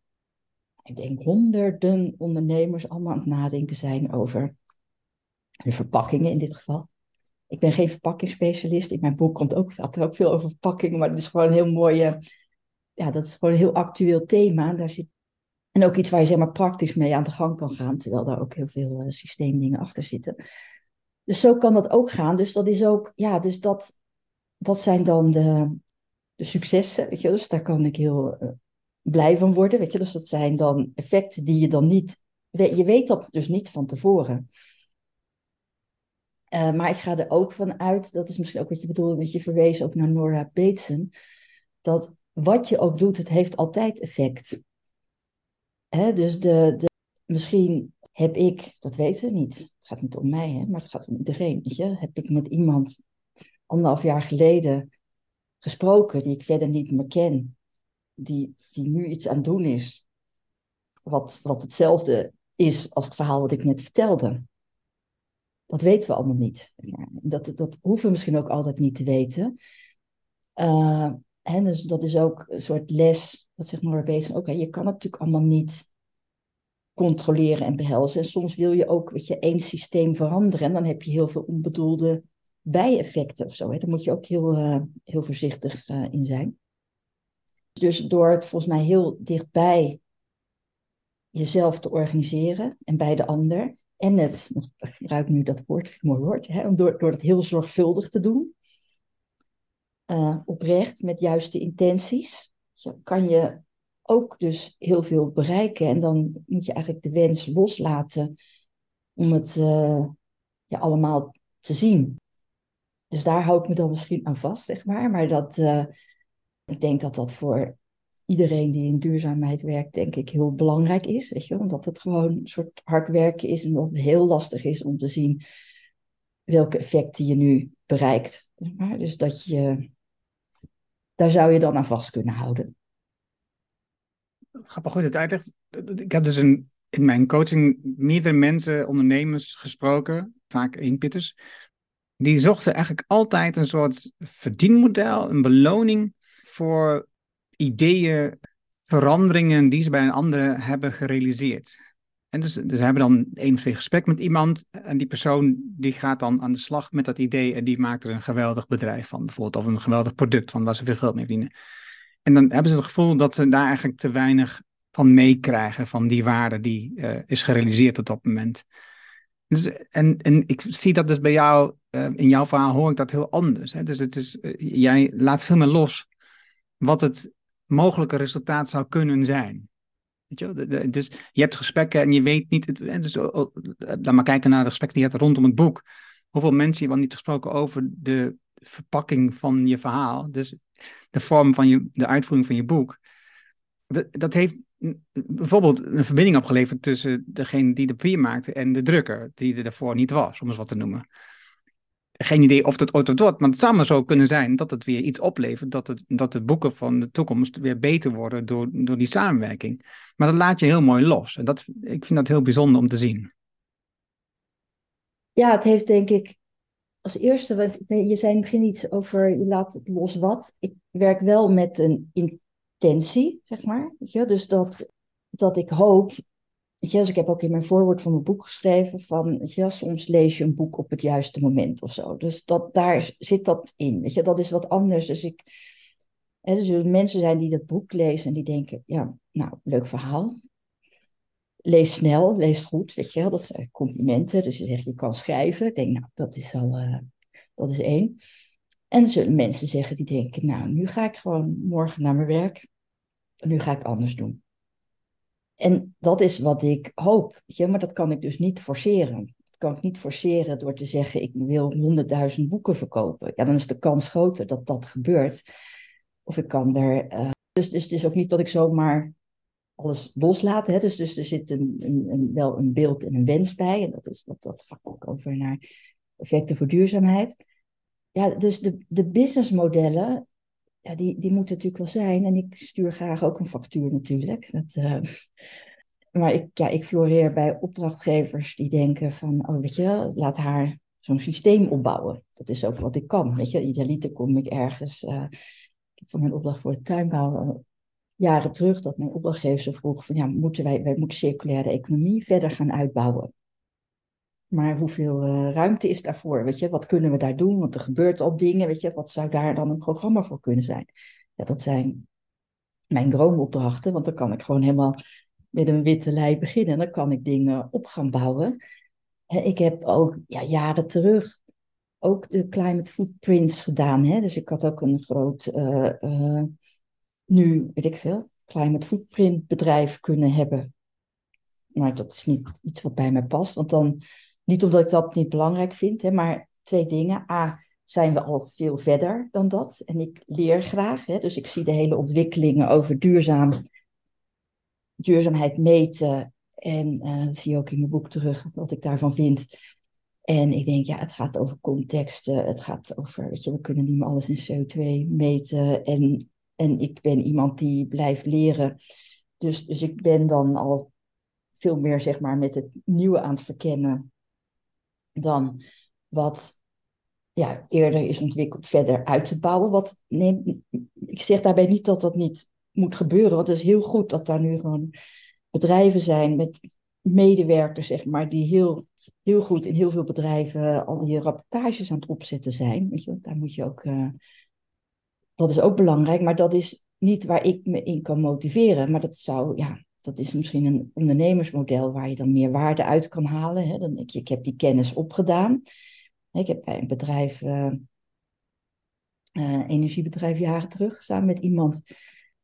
ik denk honderden ondernemers allemaal aan het nadenken zijn over de verpakkingen in dit geval. Ik ben geen verpakkingsspecialist. In mijn boek komt ook, er ook veel over verpakkingen, maar het is gewoon een heel mooie, ja, dat is gewoon een heel actueel thema. Daar zit, en ook iets waar je zeg maar praktisch mee aan de gang kan gaan, terwijl daar ook heel veel uh, systeemdingen achter zitten. Dus zo kan dat ook gaan. Dus dat is ook, ja, dus dat, dat zijn dan de, de successen. Weet je, dus daar kan ik heel uh, blij van worden. Weet je? Dus dat zijn dan effecten die je dan niet. Je weet dat dus niet van tevoren. Uh, maar ik ga er ook van uit, dat is misschien ook wat je bedoelde, want je verwees ook naar Nora Bateson, dat wat je ook doet, het heeft altijd effect. Hè? Dus de, de, misschien heb ik, dat weten we niet, het gaat niet om mij, hè, maar het gaat om iedereen. Weet je? Heb ik met iemand anderhalf jaar geleden gesproken die ik verder niet meer ken, die, die nu iets aan het doen is, wat, wat hetzelfde is als het verhaal wat ik net vertelde. Dat weten we allemaal niet. Dat, dat hoeven we misschien ook altijd niet te weten. Uh, hè, dus dat is ook een soort les, dat zegt maar bezig. Oké, je kan het natuurlijk allemaal niet controleren en behelzen. En soms wil je ook, weet je, één systeem veranderen. En dan heb je heel veel onbedoelde bijeffecten of zo. Hè. Daar moet je ook heel, uh, heel voorzichtig uh, in zijn. Dus door het volgens mij heel dichtbij jezelf te organiseren en bij de ander. En het, ik gebruik nu dat woord, mooi woord, hè, door, door het heel zorgvuldig te doen. Uh, oprecht, met juiste intenties. kan je ook dus heel veel bereiken. En dan moet je eigenlijk de wens loslaten om het allemaal te zien. Dus daar hou ik me dan misschien aan vast, zeg maar. Maar dat, uh, ik denk dat dat voor iedereen die in duurzaamheid werkt, denk ik, heel belangrijk is. Weet je? Omdat het gewoon een soort hard werken is en dat het heel lastig is om te zien welke effecten je nu bereikt. Maar dus dat je, daar zou je dan aan vast kunnen houden. Grappig goed het uitlegt. Ik heb dus een, in mijn coaching meerdere mensen, ondernemers gesproken, vaak inpitters. Die zochten eigenlijk altijd een soort verdienmodel, een beloning voor ideeën, veranderingen die ze bij een ander hebben gerealiseerd. En dus, dus hebben dan één of twee gesprek met iemand en die persoon die gaat dan aan de slag met dat idee en die maakt er een geweldig bedrijf van, bijvoorbeeld, of een geweldig product van waar ze veel geld mee verdienen. En dan hebben ze het gevoel dat ze daar eigenlijk te weinig van meekrijgen, van die waarde die uh, is gerealiseerd op dat moment. Dus, en, en ik zie dat dus bij jou, uh, in jouw verhaal hoor ik dat heel anders. Hè? Dus het is, uh, jij laat veel meer los wat het mogelijke resultaat zou kunnen zijn. Weet je, dus je hebt gesprekken en je weet niet. Dus, oh, oh, laat maar kijken naar de gesprekken die je hebt rondom het boek. Hoeveel mensen je wel niet gesproken over de verpakking van je verhaal. Dus de vorm van je, de uitvoering van je boek. Dat heeft bijvoorbeeld een verbinding opgeleverd tussen degene die de papier maakte en de drukker, die er daarvoor niet was, om eens wat te noemen geen idee of dat ooit wat wordt, maar het zou maar zo kunnen zijn dat het weer iets oplevert, dat, het, dat de boeken van de toekomst weer beter worden door, door die samenwerking. Maar dat laat je heel mooi los. En dat, ik vind dat heel bijzonder om te zien. Ja, het heeft denk ik als eerste, want je zei in het begin iets over je laat het los wat. Ik werk wel met een intentie, zeg maar. Weet je? Dus dat, dat ik hoop Weet je, dus ik heb ook in mijn voorwoord van mijn boek geschreven van, weet soms lees je een boek op het juiste moment of zo. Dus dat, daar zit dat in. Weet je, dat is wat anders. Dus ik, hè, er zullen mensen zijn die dat boek lezen en die denken, ja, nou, leuk verhaal. lees snel, lees goed, weet je. Dat zijn complimenten. Dus je zegt, je kan schrijven. Ik denk, nou, dat is al, uh, dat is één. En er zullen mensen zeggen die denken, nou, nu ga ik gewoon morgen naar mijn werk. Nu ga ik anders doen. En dat is wat ik hoop, je, maar dat kan ik dus niet forceren. Dat kan ik niet forceren door te zeggen, ik wil honderdduizend boeken verkopen. Ja, dan is de kans groter dat dat gebeurt. Of ik kan er... Uh, dus, dus het is ook niet dat ik zomaar alles loslaat. Hè? Dus, dus er zit een, een, een, wel een beeld en een wens bij. En dat, is, dat, dat gaat ook over naar effecten voor duurzaamheid. Ja, dus de, de businessmodellen, ja, die, die moeten natuurlijk wel zijn. En ik stuur graag ook een factuur natuurlijk. Dat, uh, [laughs] maar ik, ja, ik floreer bij opdrachtgevers die denken van, oh weet je, laat haar zo'n systeem opbouwen. Dat is ook wat ik kan. Weet je, idealiter kom ik ergens. Uh, ik heb voor mijn opdracht voor de tuinbouw jaren terug dat mijn opdrachtgever vroeg van ja, moeten wij, wij moeten circulaire economie verder gaan uitbouwen. Maar hoeveel uh, ruimte is daarvoor? Weet je, wat kunnen we daar doen? Want er gebeurt al dingen, weet je, wat zou daar dan een programma voor kunnen zijn? Ja, dat zijn mijn droomopdrachten, want dan kan ik gewoon helemaal met een witte lei beginnen. En dan kan ik dingen op gaan bouwen. ik heb ook ja, jaren terug ook de climate footprints gedaan. Hè? Dus ik had ook een groot uh, uh, nu, weet ik veel, climate footprint bedrijf kunnen hebben. Maar dat is niet iets wat bij mij past. Want dan, niet omdat ik dat niet belangrijk vind, hè, maar twee dingen. A, zijn we al veel verder dan dat. En ik leer graag. Hè, dus ik zie de hele ontwikkelingen over duurzaam, duurzaamheid meten. En uh, dat zie je ook in mijn boek terug, wat ik daarvan vind. En ik denk, ja, het gaat over contexten. Het gaat over, je, we kunnen niet meer alles in CO2 meten. En en ik ben iemand die blijft leren. Dus, dus ik ben dan al veel meer zeg maar, met het nieuwe aan het verkennen dan wat ja, eerder is ontwikkeld verder uit te bouwen. Wat, nee, ik zeg daarbij niet dat dat niet moet gebeuren, want het is heel goed dat daar nu gewoon bedrijven zijn met medewerkers, zeg maar, die heel, heel goed in heel veel bedrijven al die rapportages aan het opzetten zijn. Weet je, daar moet je ook uh, dat is ook belangrijk, maar dat is niet waar ik me in kan motiveren. Maar dat zou, ja, dat is misschien een ondernemersmodel waar je dan meer waarde uit kan halen. Hè? Dan, ik, heb die kennis opgedaan. Ik heb bij een bedrijf, uh, energiebedrijf jaren terug, samen met iemand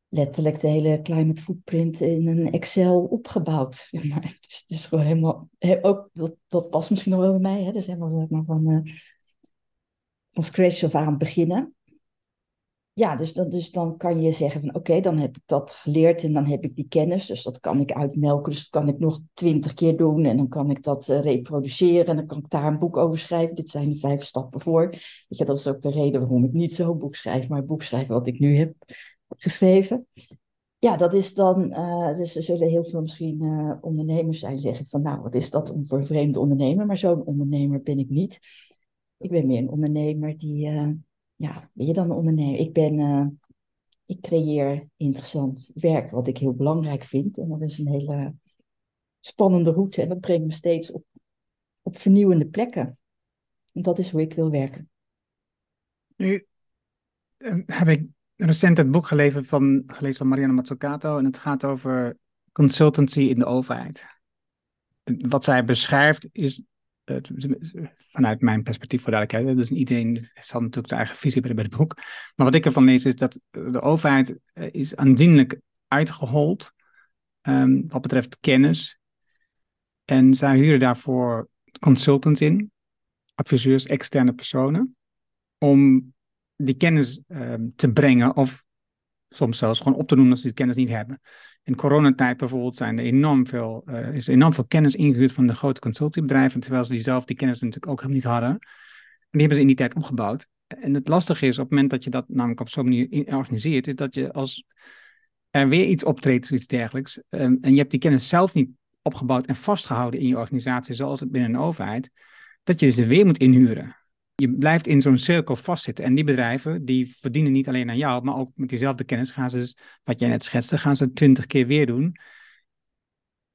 letterlijk de hele climate footprint in een Excel opgebouwd. [laughs] dus, dus gewoon helemaal, ook, dat, dat past misschien nog wel bij mij. Hè? Dus helemaal maar, van, uh, van scratch of aan beginnen ja, dus dan, dus dan kan je zeggen van oké, dan heb ik dat geleerd en dan heb ik die kennis. Dus dat kan ik uitmelken, dus dat kan ik nog twintig keer doen en dan kan ik dat uh, reproduceren en dan kan ik daar een boek over schrijven. Dit zijn de vijf stappen voor. Weet je, dat is ook de reden waarom ik niet zo'n boek schrijf, maar een boek schrijf wat ik nu heb geschreven. Ja, dat is dan, uh, dus er zullen heel veel misschien uh, ondernemers zijn zeggen van nou, wat is dat voor een vreemde ondernemer? Maar zo'n ondernemer ben ik niet. Ik ben meer een ondernemer die ja, ben je dan een ondernemer? Ik ben, uh, ik creëer interessant werk, wat ik heel belangrijk vind. En dat is een hele spannende route. En dat brengt me steeds op, op vernieuwende plekken. En dat is hoe ik wil werken. Nu uh, heb ik recent het boek gelezen van, gelezen van Marianne Mazzucato. En het gaat over consultancy in de overheid. Wat zij beschrijft is vanuit mijn perspectief voor duidelijkheid, dus iedereen zal natuurlijk zijn eigen visie bij het boek. Maar wat ik ervan lees is dat de overheid eh, is aanzienlijk uitgehold um, wat betreft kennis. En zij huren daarvoor consultants in, adviseurs, externe personen, om die kennis um, te brengen of soms zelfs gewoon op te doen als ze die kennis niet hebben. In coronatijd bijvoorbeeld zijn er enorm veel, uh, is enorm veel kennis ingehuurd van de grote consultiebedrijven, terwijl ze die zelf die kennis natuurlijk ook helemaal niet hadden. En die hebben ze in die tijd opgebouwd. En het lastige is, op het moment dat je dat namelijk op zo'n manier organiseert, is dat je als er weer iets optreedt, iets dergelijks, um, en je hebt die kennis zelf niet opgebouwd en vastgehouden in je organisatie, zoals het binnen een overheid, dat je ze weer moet inhuren je blijft in zo'n cirkel vastzitten. En die bedrijven, die verdienen niet alleen aan jou, maar ook met diezelfde kennis gaan ze, wat jij net schetste, gaan ze twintig keer weer doen.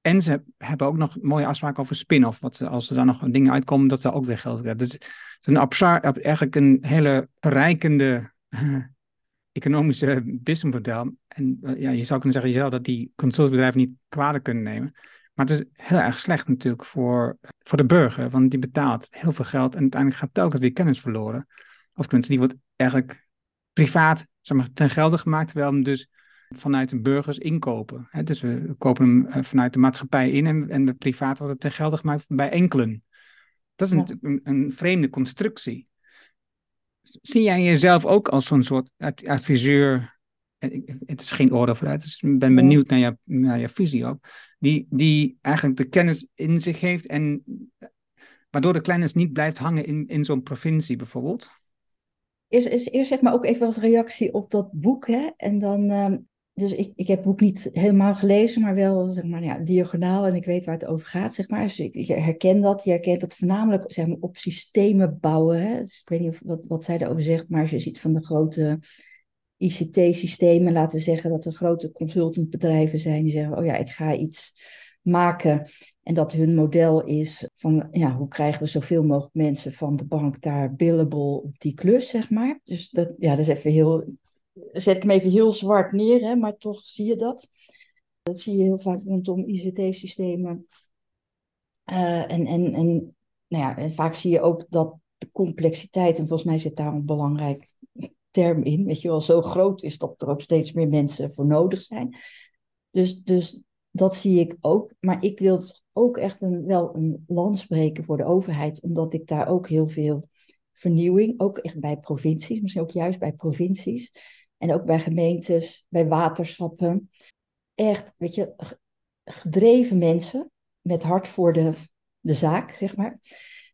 En ze hebben ook nog mooie afspraken over spin-off. Wat als er dan nog dingen uitkomen, dat ze ook weer geld krijgen. Dus het is een eigenlijk een hele verrijkende [laughs] economische businessmodel. En uh, ja, je zou kunnen zeggen jezelf dat die consultbedrijven niet kwalijk kunnen nemen. Maar het is heel erg slecht natuurlijk voor, voor de burger, want die betaalt heel veel geld en uiteindelijk gaat telkens weer kennis verloren. Of tenminste, die wordt eigenlijk privaat zeg maar, ten gelde gemaakt, terwijl hem dus vanuit de burgers inkopen. dus we kopen hem eh, vanuit de maatschappij in en, en de privaat wordt het ten gelde gemaakt bij enkelen. Dat is natuurlijk een, een, vreemde constructie. Zie jij jezelf ook als zo'n soort adviseur? Het is geen oordeel vooruit, dus ik ben benieuwd naar, je, naar je visie ook. Die, die eigenlijk de kennis in zich heeft en waardoor de kennis niet blijft hangen in, in zo'n provincie bijvoorbeeld. Eerst, eerst, zeg maar ook even als reactie op dat boek. Hè? En dan, ehm, dus ik, ik heb het boek niet helemaal gelezen, maar wel zeg maar, ja, diagonaal en ik weet waar het over gaat. Zeg maar. Dus ik, herken dat. Je herkent dat voornamelijk zeg maar, op systemen bouwen. Hè? Dus ik weet niet of, wat, wat zij erover zegt, maar als je ziet van de grote ICT-systemen, laten we zeggen dat er grote consultantbedrijven zijn die zeggen: Oh ja, ik ga iets maken. En dat hun model is van ja, hoe krijgen we zoveel mogelijk mensen van de bank daar billable op die klus, zeg maar. Dus dat, ja, dat is even heel. Zet ik hem even heel zwart neer, hè, maar toch zie je dat. Dat zie je heel vaak rondom ICT-systemen. Uh, en, en, en, nou ja, en vaak zie je ook dat de complexiteit, en volgens mij zit daar een belangrijk term in, weet je wel, zo groot is dat er ook steeds meer mensen voor nodig zijn. Dus, dus dat zie ik ook. Maar ik wil ook echt een, wel een land spreken voor de overheid, omdat ik daar ook heel veel vernieuwing, ook echt bij provincies, misschien ook juist bij provincies en ook bij gemeentes, bij waterschappen. Echt, weet je, gedreven mensen met hart voor de, de zaak, zeg maar.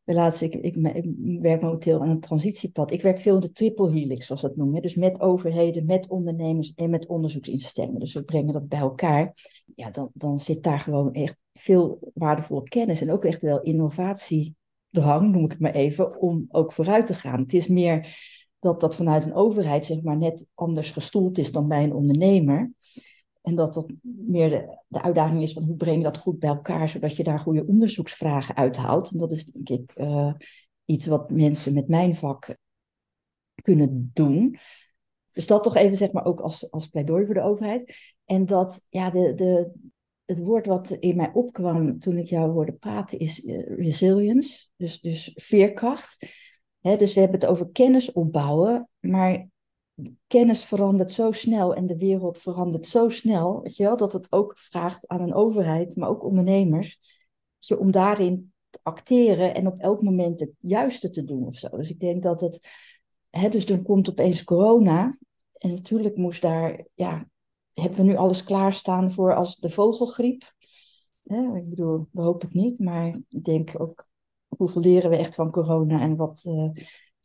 Ik, ik, ik, werk momenteel aan een transitiepad. Ik werk veel in de triple helix, zoals dat noemen. Dus met overheden, met ondernemers en met onderzoeksinstellingen. Dus we brengen dat bij elkaar. Ja, dan, dan zit daar gewoon echt veel waardevolle kennis en ook echt wel innovatiedrang, noem ik het maar even, om ook vooruit te gaan. Het is meer dat dat vanuit een overheid zeg maar net anders gestoeld is dan bij een ondernemer. En dat dat meer de, de uitdaging is van hoe breng je dat goed bij elkaar, zodat je daar goede onderzoeksvragen uithaalt. En dat is denk ik uh, iets wat mensen met mijn vak kunnen doen. Dus dat toch even zeg maar ook als, als pleidooi voor de overheid. En dat ja, de, de, het woord wat in mij opkwam toen ik jou hoorde praten is uh, resilience, dus, dus veerkracht. He, dus we hebben het over kennis opbouwen, maar kennis verandert zo snel en de wereld verandert zo snel, weet je wel, dat het ook vraagt aan een overheid, maar ook ondernemers, om daarin te acteren en op elk moment het juiste te doen of zo. Dus ik denk dat het, hè, dus dan komt opeens corona en natuurlijk moest daar, ja, hebben we nu alles klaarstaan voor als de vogelgriep. Ik bedoel, we hopen het niet, maar ik denk ook, hoeveel leren we echt van corona en wat... Uh,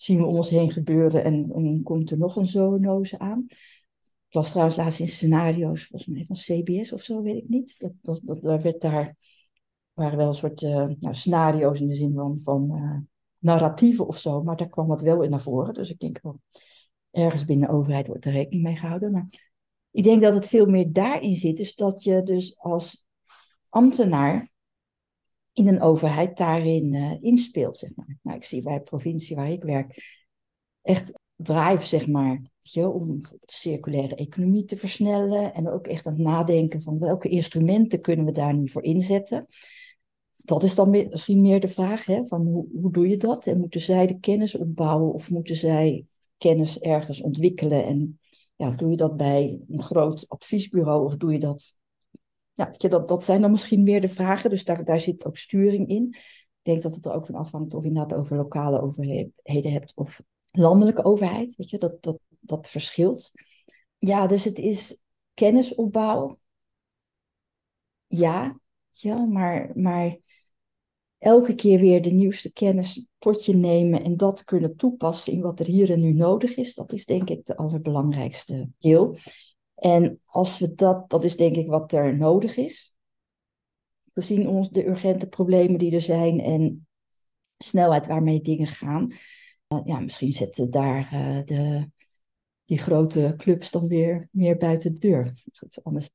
zien we om ons heen gebeuren en, en komt er nog een zoonose aan. Ik las trouwens laatst in scenario's, volgens mij van CBS of zo, weet ik niet. Dat, dat, daar werd daar, waren wel een soort uh, nou, scenario's in de zin van, van uh, narratieven of zo, maar daar kwam het wel in naar voren. Dus ik denk, wel, ergens binnen de overheid wordt er rekening mee gehouden. Maar ik denk dat het veel meer daarin zit, dus dat je dus als ambtenaar in een overheid daarin uh, inspeelt. Zeg maar. Nou, ik zie bij de provincie waar ik werk echt drive, zeg maar, je, om de circulaire economie te versnellen en ook echt aan het nadenken van welke instrumenten kunnen we daar nu voor inzetten. Dat is dan misschien meer de vraag, hè, van hoe, hoe doe je dat? En moeten zij de kennis opbouwen of moeten zij kennis ergens ontwikkelen? En ja, doe je dat bij een groot adviesbureau of doe je dat ja, dat, dat zijn dan misschien meer de vragen, dus daar, daar zit ook sturing in. Ik denk dat het er ook van afhangt of je inderdaad over lokale overheden hebt of landelijke overheid. Weet je, dat, dat, dat verschilt. Ja, dus het is kennisopbouw. Ja, ja maar, maar elke keer weer de nieuwste kennis je nemen en dat kunnen toepassen in wat er hier en nu nodig is, dat is denk ik de allerbelangrijkste deel. En als we dat, dat is denk ik wat er nodig is. We zien ons de urgente problemen die er zijn en snelheid waarmee dingen gaan. Uh, ja, misschien zetten daar uh, de, die grote clubs dan weer meer buiten de deur. anders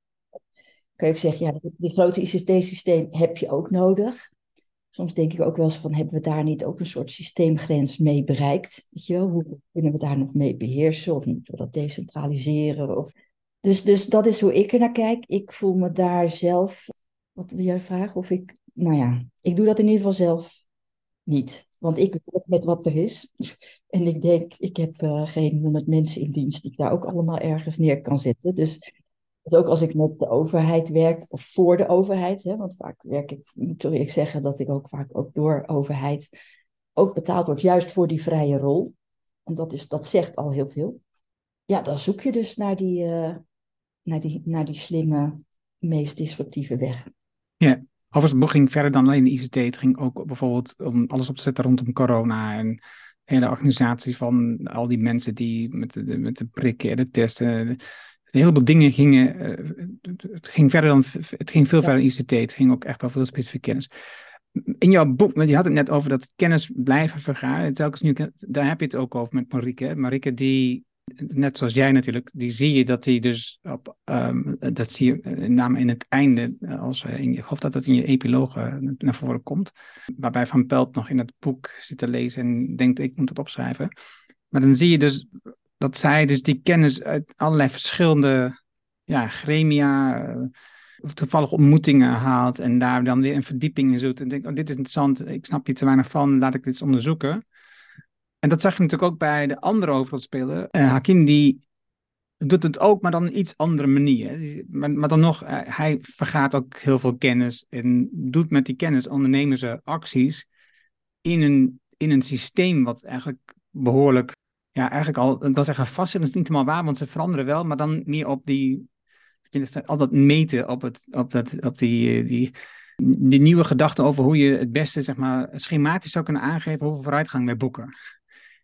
kan je ook zeggen, ja, die grote ICT-systeem heb je ook nodig. Soms denk ik ook wel eens van, hebben we daar niet ook een soort systeemgrens mee bereikt? Weet je wel? Hoe kunnen we daar nog mee beheersen? Of moeten we dat decentraliseren? Of dus, dus dat is hoe ik er naar kijk. Ik voel me daar zelf Wat wil jij vragen? Of ik, nou ja, ik doe dat in ieder geval zelf niet. Want ik werk met wat er is. [laughs] En ik denk, ik heb uh, geen honderd mensen in dienst die ik daar ook allemaal ergens neer kan zetten. Dus ook als ik met de overheid werk, of voor de overheid, hè, want vaak werk ik, moet ik zeggen dat ik ook vaak ook door overheid ook betaald word, juist voor die vrije rol. En dat, is, dat zegt al heel veel. Ja, dan zoek je dus naar die, uh, naar die, naar die slimme, meest disruptieve weg. Ja, overigens, het boek ging verder dan alleen de ICT. Het ging ook bijvoorbeeld om alles op te zetten rondom corona en de hele organisatie van al die mensen die met de, met de prikken en de testen een heleboel dingen gingen. Uh, het ging verder dan. Het ging veel verder dan ICT. Het ging ook echt over heel specifieke kennis. In jouw boek, want je had het net over dat kennis blijven vergaren. Telkens nu, daar heb je het ook over met Marike. Marike, die, net zoals jij natuurlijk, die zie je dat die dus op. Um, dat zie je met name in het einde. Als, in, ik geloof dat dat in je epiloog naar voren komt. Waarbij Van Pelt nog in het boek zit te lezen en denkt: ik moet het opschrijven. Maar dan zie je dus dat zij dus die kennis uit allerlei verschillende ja, gremia, uh, toevallig ontmoetingen haalt en daar dan weer een verdieping in zoekt. En denkt, oh, dit is interessant, ik snap hier te weinig van, laat ik dit eens onderzoeken. En dat zag je natuurlijk ook bij de andere hoofdrolspeler. Uh, Hakim die doet het ook, maar dan een iets andere manier. Maar, maar dan nog, uh, hij vergaat ook heel veel kennis en doet met die kennis ondernemen ze acties in een, in een systeem wat eigenlijk behoorlijk ja, eigenlijk al, ik wil zeggen vast is niet helemaal waar, want ze veranderen wel, maar dan meer op die, ik vind het altijd meten op, het, op, dat, op die, eh, die, die nieuwe gedachten over hoe je het beste, zeg maar, schematisch zou kunnen aangeven hoeveel vooruitgang wij boeken.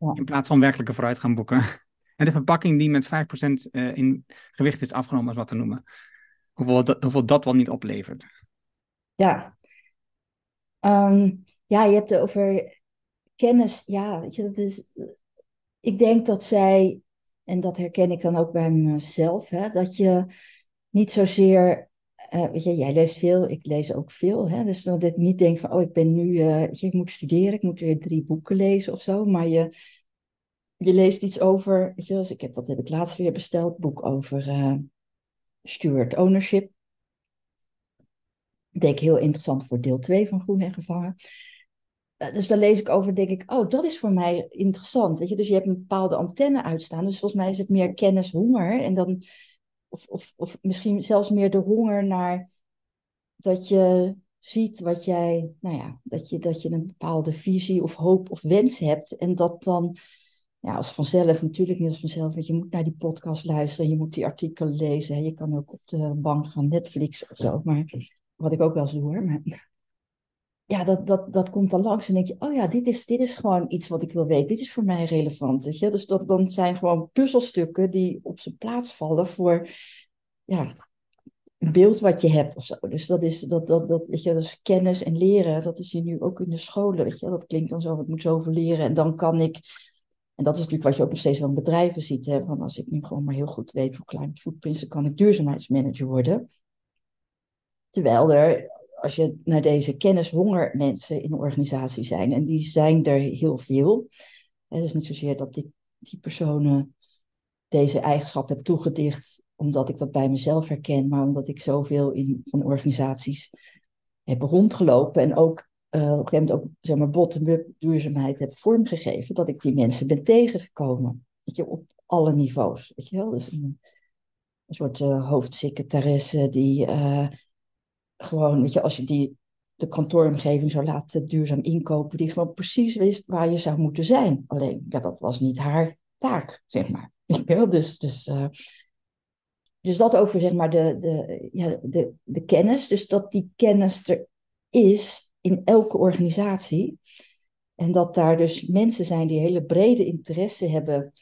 Ja. In plaats van werkelijke vooruitgang boeken. [laughs] En de verpakking die met 5% eh, in gewicht is afgenomen, is wat te noemen. Hoeveel dat, hoeveel dat wel niet oplevert. Ja. Um, ja, je hebt het over kennis. Ja, weet je, dat is ik denk dat zij, en dat herken ik dan ook bij mezelf, hè, dat je niet zozeer uh, weet je, jij leest veel, ik lees ook veel. Hè? Dus dat niet denk van, oh, ik ben nu, uh, je, ik moet studeren, ik moet weer drie boeken lezen of zo. Maar je, je leest iets over, weet je, ik heb, wat heb ik laatst weer besteld? Boek over uh, steward ownership. Ik denk heel interessant voor deel 2 van Groen en Gevangen. Eh, dus daar lees ik over, denk ik, oh, dat is voor mij interessant. Weet je? Dus je hebt een bepaalde antenne uitstaan. Dus volgens mij is het meer kennis, honger. En dan, of, of, of misschien zelfs meer de honger naar dat je ziet wat jij, nou ja, dat je, dat je een bepaalde visie of hoop of wens hebt. En dat dan, ja, als vanzelf, natuurlijk niet als vanzelf, want je moet naar die podcast luisteren, je moet die artikelen lezen. Je kan ook op de bank gaan Netflix of zo. Maar wat ik ook wel eens doe hoor. Maar ja, dat, dat, dat komt dan langs en denk je, oh ja, dit is, dit is gewoon iets wat ik wil weten. Dit is voor mij relevant. Weet je? Dus dat, dan zijn gewoon puzzelstukken die op zijn plaats vallen voor ja, een beeld wat je hebt of zo. Dus dat is, dat, dat, dat, weet je, dus kennis en leren, dat is je nu ook in de scholen. Weet je? Dat klinkt dan zo, ik moet zoveel leren en dan kan ik... En dat is natuurlijk wat je ook nog steeds wel in bedrijven ziet. Hè? Van als ik nu gewoon maar heel goed weet hoe climate footprints, dan kan ik duurzaamheidsmanager worden. Terwijl er als je naar deze kennishonger mensen in een organisatie zijn, en die zijn er heel veel. Het is niet zozeer dat ik die personen deze eigenschap heb toegedicht omdat ik dat bij mezelf herken, maar omdat ik zoveel in van organisaties heb rondgelopen en ook uh, op een gegeven moment ook zeg maar bottom-up duurzaamheid heb vormgegeven, dat ik die mensen ben tegengekomen. Weet je, op alle niveaus. Weet je wel? Dus een, een soort uh, hoofdsecretaresse die uh, gewoon, weet je, als je die de kantooromgeving zou laten duurzaam inkopen, die gewoon precies wist waar je zou moeten zijn. Alleen, ja, dat was niet haar taak, zeg maar. [laughs] Dus, dus, uh, dus dat over, zeg maar, de, de, ja, de, de kennis. Dus dat die kennis er is in elke organisatie. En dat daar dus mensen zijn die hele brede interesse hebben,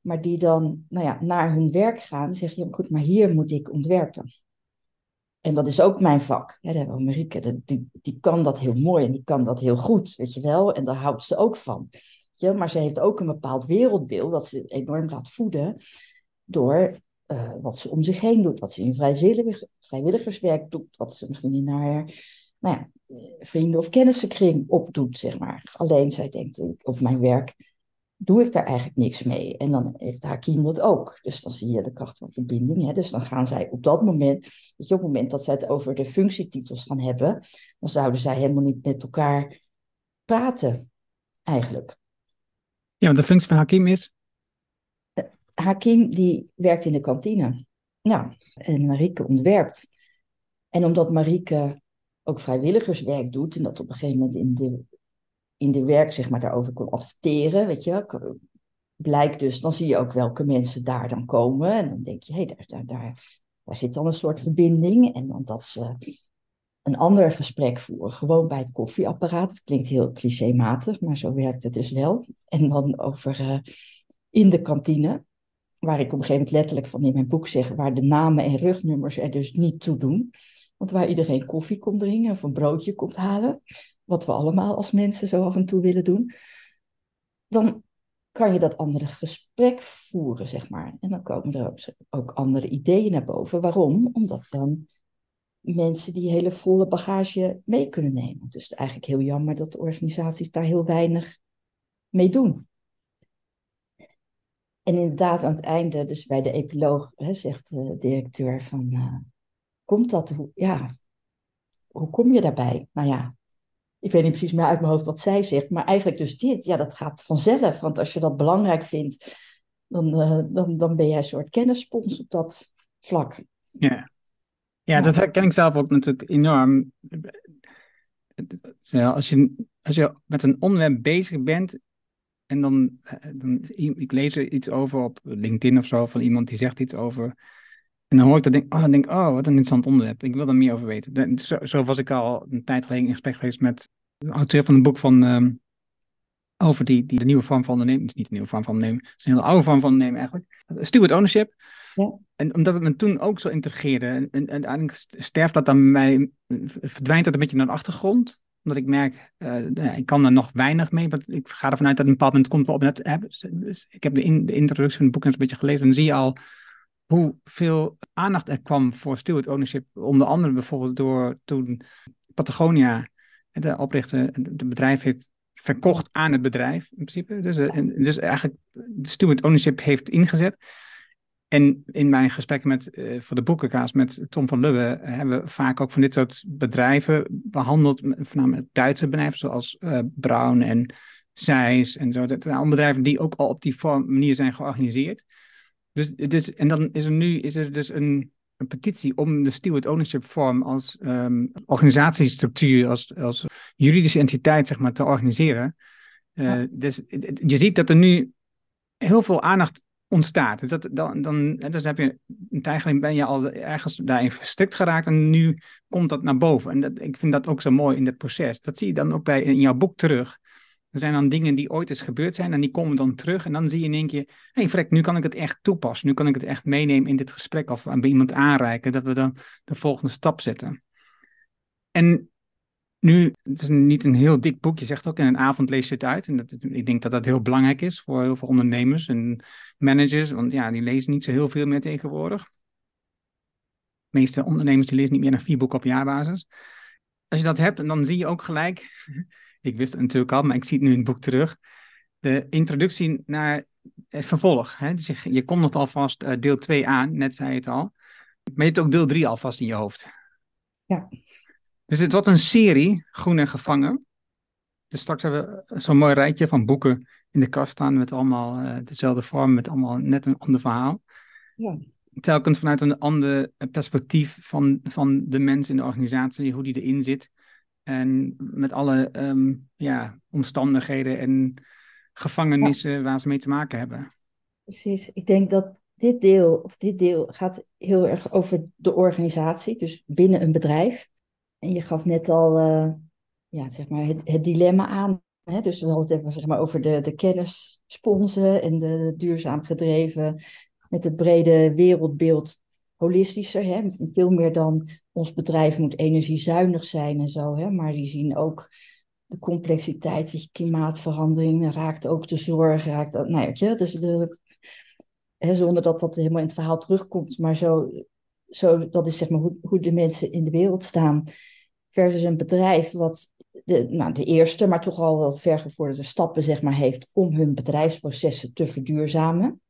maar die dan nou ja, naar hun werk gaan en zeggen, ja, goed, maar hier moet ik ontwerpen. En dat is ook mijn vak. Ja, daar hebben Marieke, die, die kan dat heel mooi en die kan dat heel goed, weet je wel. En daar houdt ze ook van. Ja, maar ze heeft ook een bepaald wereldbeeld dat ze enorm laat voeden door uh, wat ze om zich heen doet. Wat ze in vrijwillig, vrijwilligerswerk doet. Wat ze misschien in haar nou ja, vrienden- of kennissenkring opdoet, zeg maar. Alleen zij denkt op mijn werk doe ik daar eigenlijk niks mee. En dan heeft Hakim dat ook. Dus dan zie je de kracht van verbinding. Hè? Dus dan gaan zij op dat moment, weet je, op het moment dat zij het over de functietitels gaan hebben, dan zouden zij helemaal niet met elkaar praten, eigenlijk. Ja, want de functie van Hakim is? Hakim die werkt in de kantine. Ja, en Marieke ontwerpt. En omdat Marieke ook vrijwilligerswerk doet en dat op een gegeven moment in de, in de werk zeg maar daarover kon adverteren, weet je, blijkt dus, dan zie je ook welke mensen daar dan komen en dan denk je, hé, hey, daar, daar, daar, daar zit dan een soort verbinding en dan dat ze een ander gesprek voeren, gewoon bij het koffieapparaat. Het klinkt heel clichématig, maar zo werkt het dus wel. En dan over uh, in de kantine waar ik op een gegeven moment letterlijk van in mijn boek zeg, waar de namen en rugnummers er dus niet toe doen. Want waar iedereen koffie komt drinken of een broodje komt halen, wat we allemaal als mensen zo af en toe willen doen, dan kan je dat andere gesprek voeren, zeg maar. En dan komen er ook, andere ideeën naar boven. Waarom? Omdat dan mensen die hele volle bagage mee kunnen nemen. Dus het is eigenlijk heel jammer dat de organisaties daar heel weinig mee doen. En inderdaad, aan het einde, dus bij de epiloog, hè, zegt de directeur van, uh, komt dat, hoe, ja, hoe kom je daarbij? Nou ja, ik weet niet precies meer uit mijn hoofd wat zij zegt, maar eigenlijk dus dit, ja, dat gaat vanzelf. Want als je dat belangrijk vindt, dan, uh, dan, dan ben jij een soort kennisspons op dat vlak. Ja. Ja, dat herken ik zelf ook natuurlijk enorm. Als je, als je met een onderwerp bezig bent en dan, eh, dan, ik lees er iets over op LinkedIn of zo, van iemand die zegt iets over. En dan hoor ik dat, denk, oh, dan denk ik, oh, wat een interessant onderwerp. Ik wil er meer over weten. Zo, zo was ik al een tijd geleden in gesprek geweest met de auteur van een boek van, um, over die, die de nieuwe vorm van ondernemen. Het is niet de nieuwe vorm van ondernemen, het is een hele oude vorm van ondernemen eigenlijk. Steward ownership. Ja. En omdat het me toen ook zo integreerde, en, en uiteindelijk sterft dat dan mij, verdwijnt dat een beetje naar de achtergrond omdat ik merk, uh, ik kan er nog weinig mee. Want ik ga ervan uit dat een bepaald moment komt op net hebben. Dus ik heb de, in, de introductie van het boek eens een beetje gelezen. En dan zie je al hoeveel aandacht er kwam voor steward ownership. Onder andere bijvoorbeeld door toen Patagonia, de oprichter, het bedrijf heeft verkocht aan het bedrijf in principe. Dus, uh, dus eigenlijk steward ownership heeft ingezet. En in mijn gesprek met, uh, voor de boekenkaas met Tom van Lubbe hebben we vaak ook van dit soort bedrijven behandeld, voornamelijk Duitse bedrijven zoals Brown en Zeiss en zo. Dat zijn bedrijven die ook al op die vorm, manier zijn georganiseerd. Dus, dus, en dan is er nu is er dus een, een petitie om de steward ownership vorm als um, organisatiestructuur, als, als juridische entiteit zeg maar, te organiseren. Uh, ja. Dus je ziet dat er nu heel veel aandacht ontstaat. Dus dat, dan, dan, dus heb je een tijd geleden ben je al ergens daarin verstrikt geraakt en nu komt dat naar boven. En dat, ik vind dat ook zo mooi in dat proces. Dat zie je dan ook bij, in jouw boek terug. Er zijn dan dingen die ooit eens gebeurd zijn en die komen dan terug. En dan zie je in één keer, hé hey, nu kan ik het echt toepassen. Nu kan ik het echt meenemen in dit gesprek of bij iemand aanreiken. Dat we dan de volgende stap zetten. En nu, het is niet een heel dik boek. Je zegt ook in een avond lees je het uit. En dat, ik denk dat dat heel belangrijk is voor heel veel ondernemers en managers. Want ja, die lezen niet zo heel veel meer tegenwoordig. De meeste ondernemers die lezen niet meer dan vier boeken op jaarbasis. Als je dat hebt, dan zie je ook gelijk. Ik wist het natuurlijk al, maar ik zie het nu in het boek terug. De introductie naar het vervolg. Hè? Dus je, je komt alvast uh, deel 2 aan, net zei je het al. Maar je hebt ook deel 3 alvast in je hoofd. Ja. Dus het wordt een serie, Groen en Gevangen. Dus straks hebben we zo'n mooi rijtje van boeken in de kast staan met allemaal uh, dezelfde vorm, met allemaal net een ander verhaal. Ja. Telkens vanuit een ander perspectief van, van de mens in de organisatie, hoe die erin zit. En met alle um, ja, omstandigheden en gevangenissen ja. waar ze mee te maken hebben. Precies. Ik denk dat dit deel, of dit deel gaat heel erg over de organisatie, dus binnen een bedrijf. En je gaf net al uh, ja, zeg maar het, het dilemma aan. Hè? Dus we hadden het even zeg maar, over de, de kennissponsen en de, duurzaam gedreven met het brede wereldbeeld holistischer. Hè? Veel meer dan ons bedrijf moet energiezuinig zijn en zo. Hè? Maar die zien ook de complexiteit, klimaatverandering raakt ook de zorg, raakt nou, je, dus hè, zonder dat dat helemaal in het verhaal terugkomt, maar zo, zo dat is zeg maar hoe, hoe de mensen in de wereld staan versus een bedrijf wat de, nou, de eerste, maar toch al wel vergevorderde stappen zeg maar, heeft om hun bedrijfsprocessen te verduurzamen.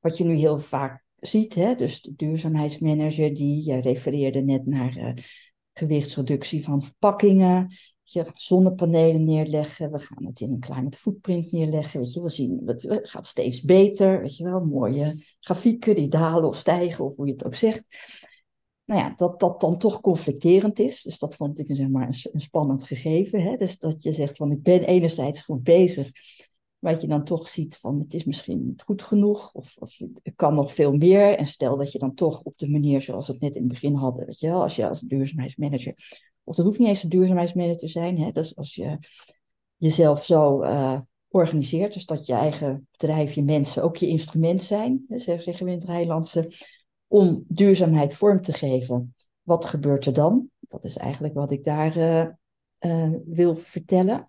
Wat je nu heel vaak ziet, hè, dus de duurzaamheidsmanager, die je refereerde net naar uh, gewichtsreductie van verpakkingen, je zonnepanelen neerleggen, we gaan het in een climate footprint neerleggen, weet je, we zien, het gaat steeds beter, weet je wel, mooie grafieken die dalen of stijgen, of hoe je het ook zegt nou ja, dat dat dan toch conflicterend is. Dus dat vond ik zeg maar, een, een spannend gegeven. Hè? Dus dat je zegt van ik ben enerzijds goed bezig, dat je dan toch ziet van het is misschien niet goed genoeg of, of het kan nog veel meer. En stel dat je dan toch op de manier zoals we het net in het begin hadden, weet je wel, als je als duurzaamheidsmanager, of dat hoeft niet eens een duurzaamheidsmanager te zijn, hè? dus als je jezelf zo uh, organiseert, dus dat je eigen bedrijf, je mensen ook je instrument zijn, zeggen we in het Rijnlandse, om duurzaamheid vorm te geven. Wat gebeurt er dan? Dat is eigenlijk wat ik daar uh, uh, wil vertellen.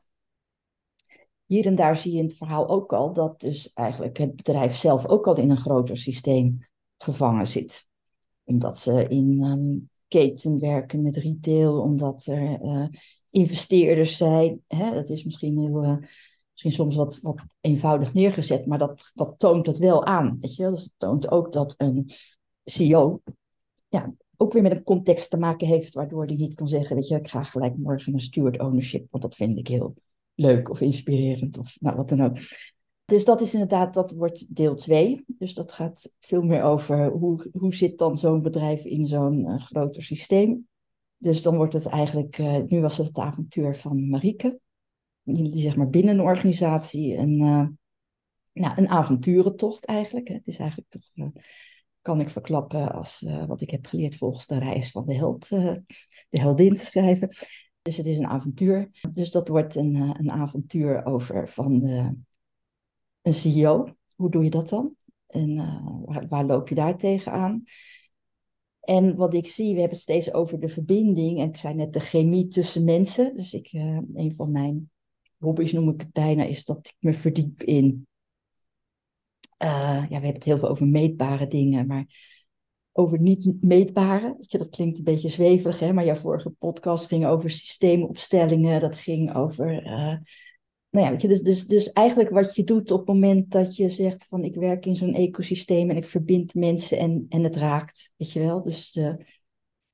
Hier en daar zie je in het verhaal ook al dat dus eigenlijk het bedrijf zelf ook al in een groter systeem gevangen zit. Omdat ze in um, keten werken met retail, omdat er uh, investeerders zijn. Hè? Dat is misschien heel misschien soms wat, wat eenvoudig neergezet, maar dat, dat toont het wel aan. Weet je? Dus het toont ook dat een CEO ja, ook weer met een context te maken heeft, waardoor die niet kan zeggen, weet je, ik ga gelijk morgen een steward ownership, want dat vind ik heel leuk of inspirerend of nou wat dan ook. Dus dat is inderdaad, dat wordt deel 2. Dus dat gaat veel meer over hoe, hoe zit dan zo'n bedrijf in zo'n uh, groter systeem. Dus dan wordt het eigenlijk, uh, nu was het het avontuur van Marieke, die zeg maar binnen een organisatie een, uh, nou, een avonturentocht eigenlijk. Het is eigenlijk toch kan ik verklappen als wat ik heb geleerd volgens de reis van de held, de heldin te schrijven. Dus het is een avontuur. Dus dat wordt een, uh, een avontuur over van de, een CEO. Hoe doe je dat dan? En waar, waar, loop je daar tegenaan? En wat ik zie, we hebben het steeds over de verbinding. En ik zei net de chemie tussen mensen. Dus ik, een van mijn hobby's noem ik het bijna, is dat ik me verdiep in ja, we hebben het heel veel over meetbare dingen, maar over niet meetbare. Dat klinkt een beetje zweverig, hè? maar jouw vorige podcast ging over systeemopstellingen. Dat ging over. Uh, nou ja, weet je, dus, dus, dus eigenlijk wat je doet op het moment dat je zegt van ik werk in zo'n ecosysteem en ik verbind mensen en, en het raakt, weet je wel. Dus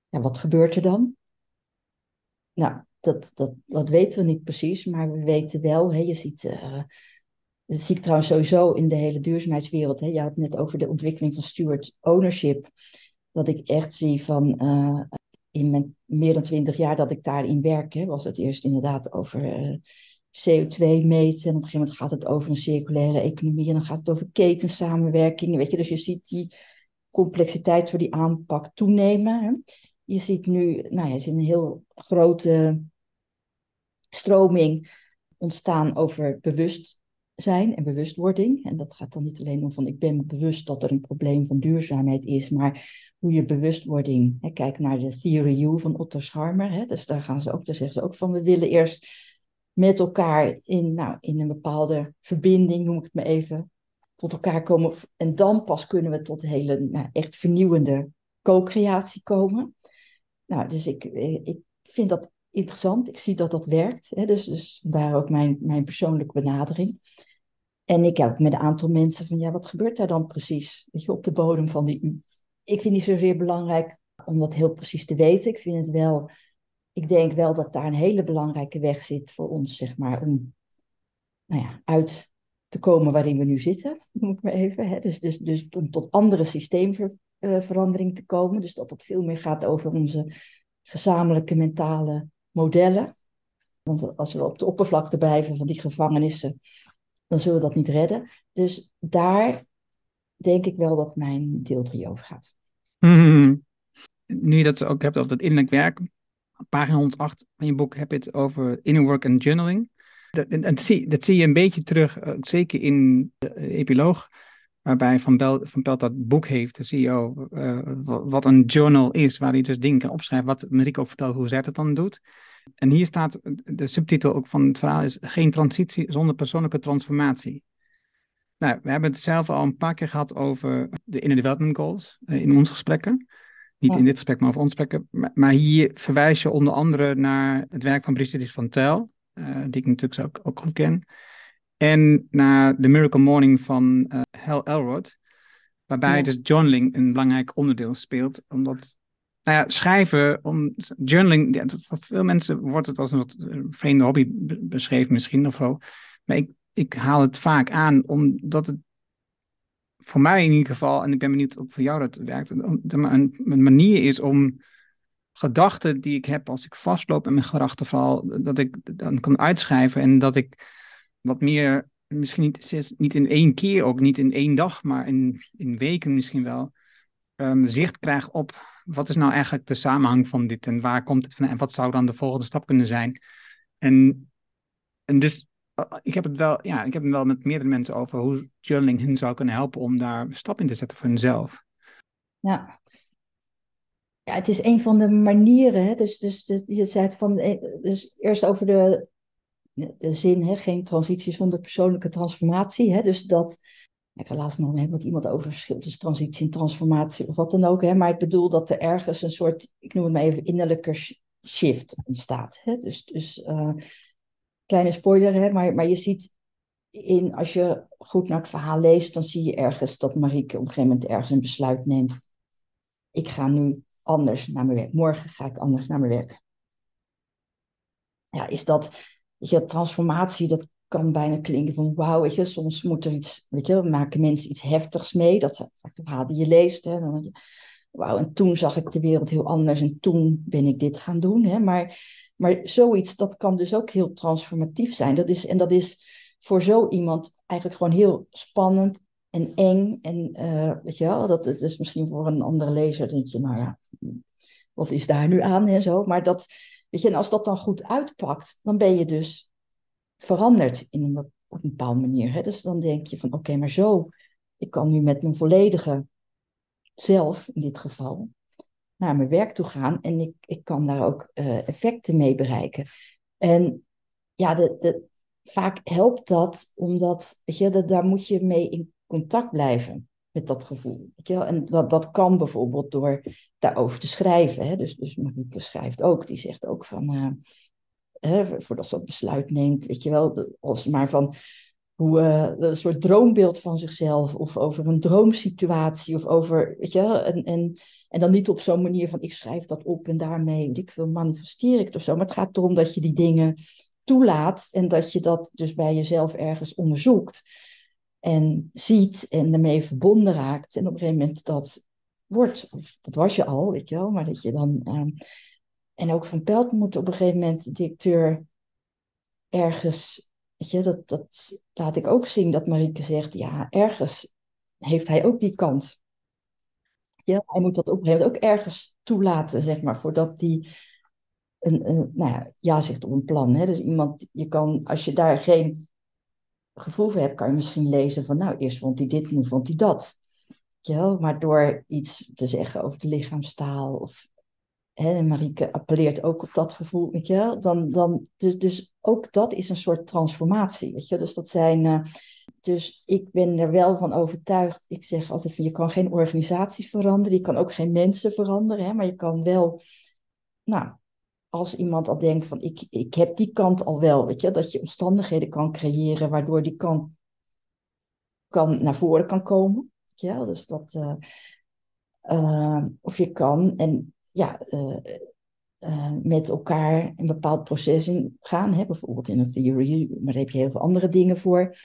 ja, wat gebeurt er dan? Nou, dat, dat, dat weten we niet precies, maar we weten wel, hè, je ziet uh, dat zie ik trouwens sowieso in de hele duurzaamheidswereld. Hè. Je had het net over de ontwikkeling van steward ownership. Dat ik echt zie van uh, in mijn meer dan twintig jaar dat ik daarin werk, hè, was het eerst inderdaad over uh, CO2 meten. En op een gegeven moment gaat het over een circulaire economie. En dan gaat het over ketensamenwerking. Weet je, dus je ziet die complexiteit voor die aanpak toenemen. Hè. Je ziet nu, nou ja, je een heel grote stroming ontstaan over bewust zijn en bewustwording. En dat gaat dan niet alleen om van ik ben bewust dat er een probleem van duurzaamheid is, maar hoe je bewustwording, hè, kijk naar de Theory U van Otto Scharmer, hè, dus daar gaan ze ook, daar zeggen ze ook van we willen eerst met elkaar in, nou, in een bepaalde verbinding, noem ik het maar even, tot elkaar komen. En dan pas kunnen we tot hele nou, echt vernieuwende co-creatie komen. Nou, dus ik, ik vind dat interessant. Ik zie dat dat werkt. Hè? Dus, dus daar ook mijn, mijn persoonlijke benadering. En ik heb met een aantal mensen van, ja, wat gebeurt daar dan precies? Weet je, op de bodem van die U. Ik vind niet zozeer belangrijk om dat heel precies te weten. Ik vind het wel, ik denk wel dat daar een hele belangrijke weg zit voor ons, zeg maar, om nou ja, uit te komen waarin we nu zitten, [laughs] noem ik maar even. Hè? Dus, dus, dus om tot andere systeemverandering te komen. Dus dat het veel meer gaat over onze gezamenlijke mentale modellen. Want als we op de oppervlakte blijven van die gevangenissen, dan zullen we dat niet redden. Dus daar denk ik wel dat mijn deel 3 over gaat. Hmm. Nu je dat ook hebt over dat innerlijk werk, pagina 108 van je boek heb je het over inner work en journaling. Dat, dat, zie, dat zie je een beetje terug, eh, zeker in de epiloog, waarbij Van, Bel, van Pelt dat boek heeft, de CEO, eh, wat een journal is, waar hij dus dingen kan opschrijven, wat Marieke ook vertelt hoe zij het dan doet. En hier staat, de subtitel ook van het verhaal is, geen transitie zonder persoonlijke transformatie. Nou, we hebben het zelf al een paar keer gehad over de Inner Development Goals uh, in onze gesprekken. Niet in dit gesprek, maar over ons gesprek. Maar, hier verwijs je onder andere naar het werk van Brigitte van Tel, uh, die ik natuurlijk ook, ook goed ken. En naar The Miracle Morning van uh, Hal Elrod. Waarbij ja. dus journaling een belangrijk onderdeel speelt. Omdat nou ja, schrijven, om, journaling, ja, voor veel mensen wordt het als een wat vreemde hobby beschreven misschien of zo. Maar ik, ik haal het vaak aan omdat het voor mij in ieder geval, en ik ben benieuwd ook voor jou dat werkt, een, een manier is om gedachten die ik heb als ik vastloop in mijn gedachtenval, dat ik dan kan uitschrijven en dat ik wat meer, misschien niet, niet in één keer ook, niet in één dag, maar in, in weken misschien wel, um, zicht krijg op wat is nou eigenlijk de samenhang van dit en waar komt het van en wat zou dan de volgende stap kunnen zijn. En, en dus eh, ik heb het wel, ja, ik heb het wel met meerdere mensen over hoe journaling hen zou kunnen helpen om daar een stap in te zetten voor hunzelf. Ja. Ja, het is een van de manieren. Hè? Dus, dus, dus je zei het van, eh, dus eerst over de, de zin, hè? geen transitie zonder persoonlijke transformatie. Hè? Dus dat, ik had laatst nog iemand over verschil tussen transitie en transformatie of wat dan ook. Hè? Maar ik bedoel dat er ergens een soort, ik noem het maar even, innerlijke shift ontstaat. Hè? Dus, dus uh, kleine spoiler, hè? Maar, maar je ziet in, als je goed naar het verhaal leest, dan zie je ergens dat Marieke op een gegeven moment ergens een besluit neemt. Ik ga nu anders naar mijn werk. Morgen ga ik anders naar mijn werk. Ja, is dat, je, transformatie, dat kan bijna klinken van wauw, weet je, soms moet er iets, weet je, maken mensen iets heftigs mee. Dat zijn vaak de die je leest. Hè, dan wauw, en toen zag ik de wereld heel anders en toen ben ik dit gaan doen. Hè, maar, maar zoiets, dat kan dus ook heel transformatief zijn. Dat is, en dat is voor zo iemand eigenlijk gewoon heel spannend en eng. En uh, weet je wel, dat, dat is misschien voor een andere lezer, denk je, nou ja, wat is daar nu aan en zo. Maar dat, weet je, en als dat dan goed uitpakt, dan ben je dus veranderd in een, op een bepaalde manier. Hè? Dus dan denk je van oké, maar zo, ik kan nu met mijn volledige zelf in dit geval naar mijn werk toe gaan en ik, ik kan daar ook uh, effecten mee bereiken. En ja, de, de, vaak helpt dat omdat, weet je, daar moet je mee in contact blijven met dat gevoel. Weet je wel? En dat, dat kan bijvoorbeeld door daarover te schrijven. Hè? Dus, dus Marieke schrijft ook, die zegt ook van, uh, voordat ze dat besluit neemt, weet je wel, als maar van hoe een soort droombeeld van zichzelf of over een droomsituatie of over, weet je, en, en, en dan niet op zo'n manier van ik schrijf dat op en daarmee, ik wil manifesteer ik het of zo, maar het gaat erom dat je die dingen toelaat en dat je dat dus bij jezelf ergens onderzoekt en ziet en ermee verbonden raakt. En op een gegeven moment dat wordt, of dat was je al, weet je wel, maar dat je dan uh, en ook Van Pelt moet op een gegeven moment de directeur ergens, weet je, dat, dat laat ik ook zien dat Marieke zegt, ja, ergens heeft hij ook die kant. Ja, hij moet dat op een gegeven moment ook ergens toelaten, zeg maar, voordat hij een, nou ja, ja zegt op een plan. Hè? Dus iemand, je kan, als je daar geen gevoel voor hebt, kan je misschien lezen van, nou, eerst vond hij dit, nu vond hij dat. Ja, maar door iets te zeggen over de lichaamstaal of hè, Marieke appelleert ook op dat gevoel, weet je, dan, dan, dus, dus ook dat is een soort transformatie, weet je. Dus dat zijn, uh, dus ik ben er wel van overtuigd, ik zeg altijd van, je kan geen organisaties veranderen, je kan ook geen mensen veranderen, hè, maar je kan wel, nou, als iemand al denkt van, ik, ik heb die kant al wel, weet je, dat je omstandigheden kan creëren waardoor die kant kan, naar voren kan komen, ja, dus dat... Uh, uh, of je kan, en ja, uh, uh, met elkaar een bepaald proces in gaan. Hè? Bijvoorbeeld in een theorie, maar daar heb je heel veel andere dingen voor.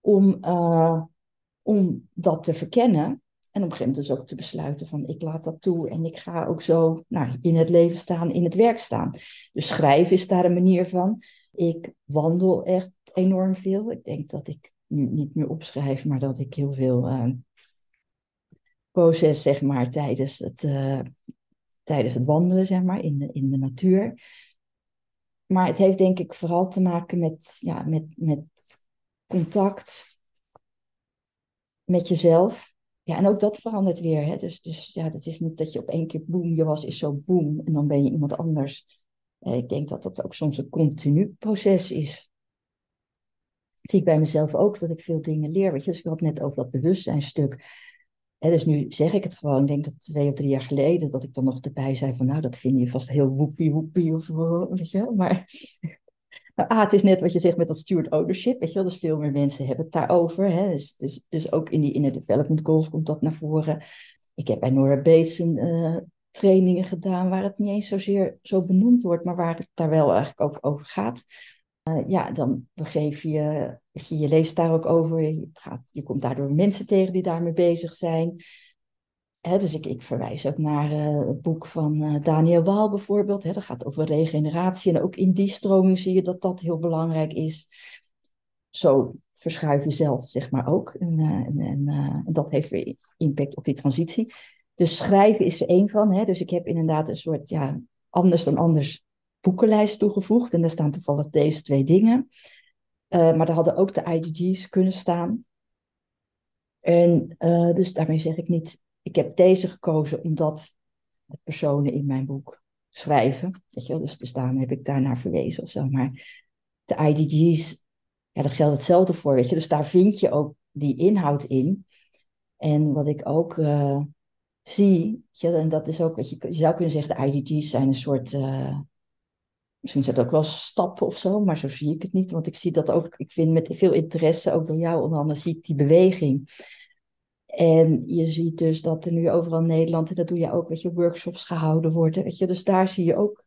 Om, uh, om dat te verkennen. En op een gegeven moment dus ook te besluiten van ik laat dat toe en ik ga ook zo nou, in het leven staan, in het werk staan. Dus schrijven is daar een manier van. Ik wandel echt enorm veel. Ik denk dat ik nu niet meer opschrijf, maar dat ik heel veel proces, zeg maar, tijdens het tijdens het wandelen, zeg maar, in de, in de natuur. Maar het heeft denk ik vooral te maken met, ja, met, met contact met jezelf. Ja, en ook dat verandert weer. Hè? Dus, dus ja, het is niet dat je op één keer boem, je was is zo boem en dan ben je iemand anders. Eh, ik denk dat dat ook soms een continu proces is. Dat zie ik bij mezelf ook, dat ik veel dingen leer. Weet je? Dus ik had net over dat bewustzijnstuk dus nu zeg ik het gewoon. Ik denk dat twee of drie jaar geleden dat ik dan nog erbij zei van nou, dat vind je vast heel woepie woepie of weet je. Maar [laughs] nou, ah, het is net wat je zegt met dat steward ownership. Weet je wel, dus veel meer mensen hebben het daarover. Hè? Dus, dus, dus ook in die inner development goals komt dat naar voren. Ik heb bij Nora Bates een, uh, trainingen gedaan waar het niet eens zozeer zo benoemd wordt, maar waar het daar wel eigenlijk ook over gaat. Uh, ja, dan begeef je, je, leest daar ook over, je, gaat, je komt daardoor mensen tegen die daarmee bezig zijn. Dus ik, ik verwijs ook naar uh, het boek van uh, Daniel Waal bijvoorbeeld. Dat gaat over regeneratie. En ook in die stroming zie je dat dat heel belangrijk is. Zo verschuif je zelf, zeg maar ook. En, en, en dat heeft weer impact op die transitie. Dus schrijven is er één van. Dus ik heb inderdaad een soort ja, anders dan anders boekenlijst toegevoegd. En daar staan toevallig deze twee dingen. Uh, maar daar hadden ook de IGG's kunnen staan. En uh, dus daarmee zeg ik niet, ik heb deze gekozen omdat de personen in mijn boek schrijven. Weet je wel? Dus, dus daarom heb ik daarnaar verwezen of zo. Maar de IDG's, ja, daar geldt hetzelfde voor. Weet je? Dus daar vind je ook die inhoud in. En wat ik ook uh, zie, je, en dat is ook, wat je, je zou kunnen zeggen, de IDG's zijn een soort, misschien zijn het ook wel stappen of zo, maar zo zie ik het niet, want ik zie dat ook, ik vind met veel interesse, ook door jou onder andere, zie ik die beweging. En je ziet dus dat er nu overal in Nederland, en dat doe je ook, weet je, workshops gehouden worden, weet je, dus daar zie je ook,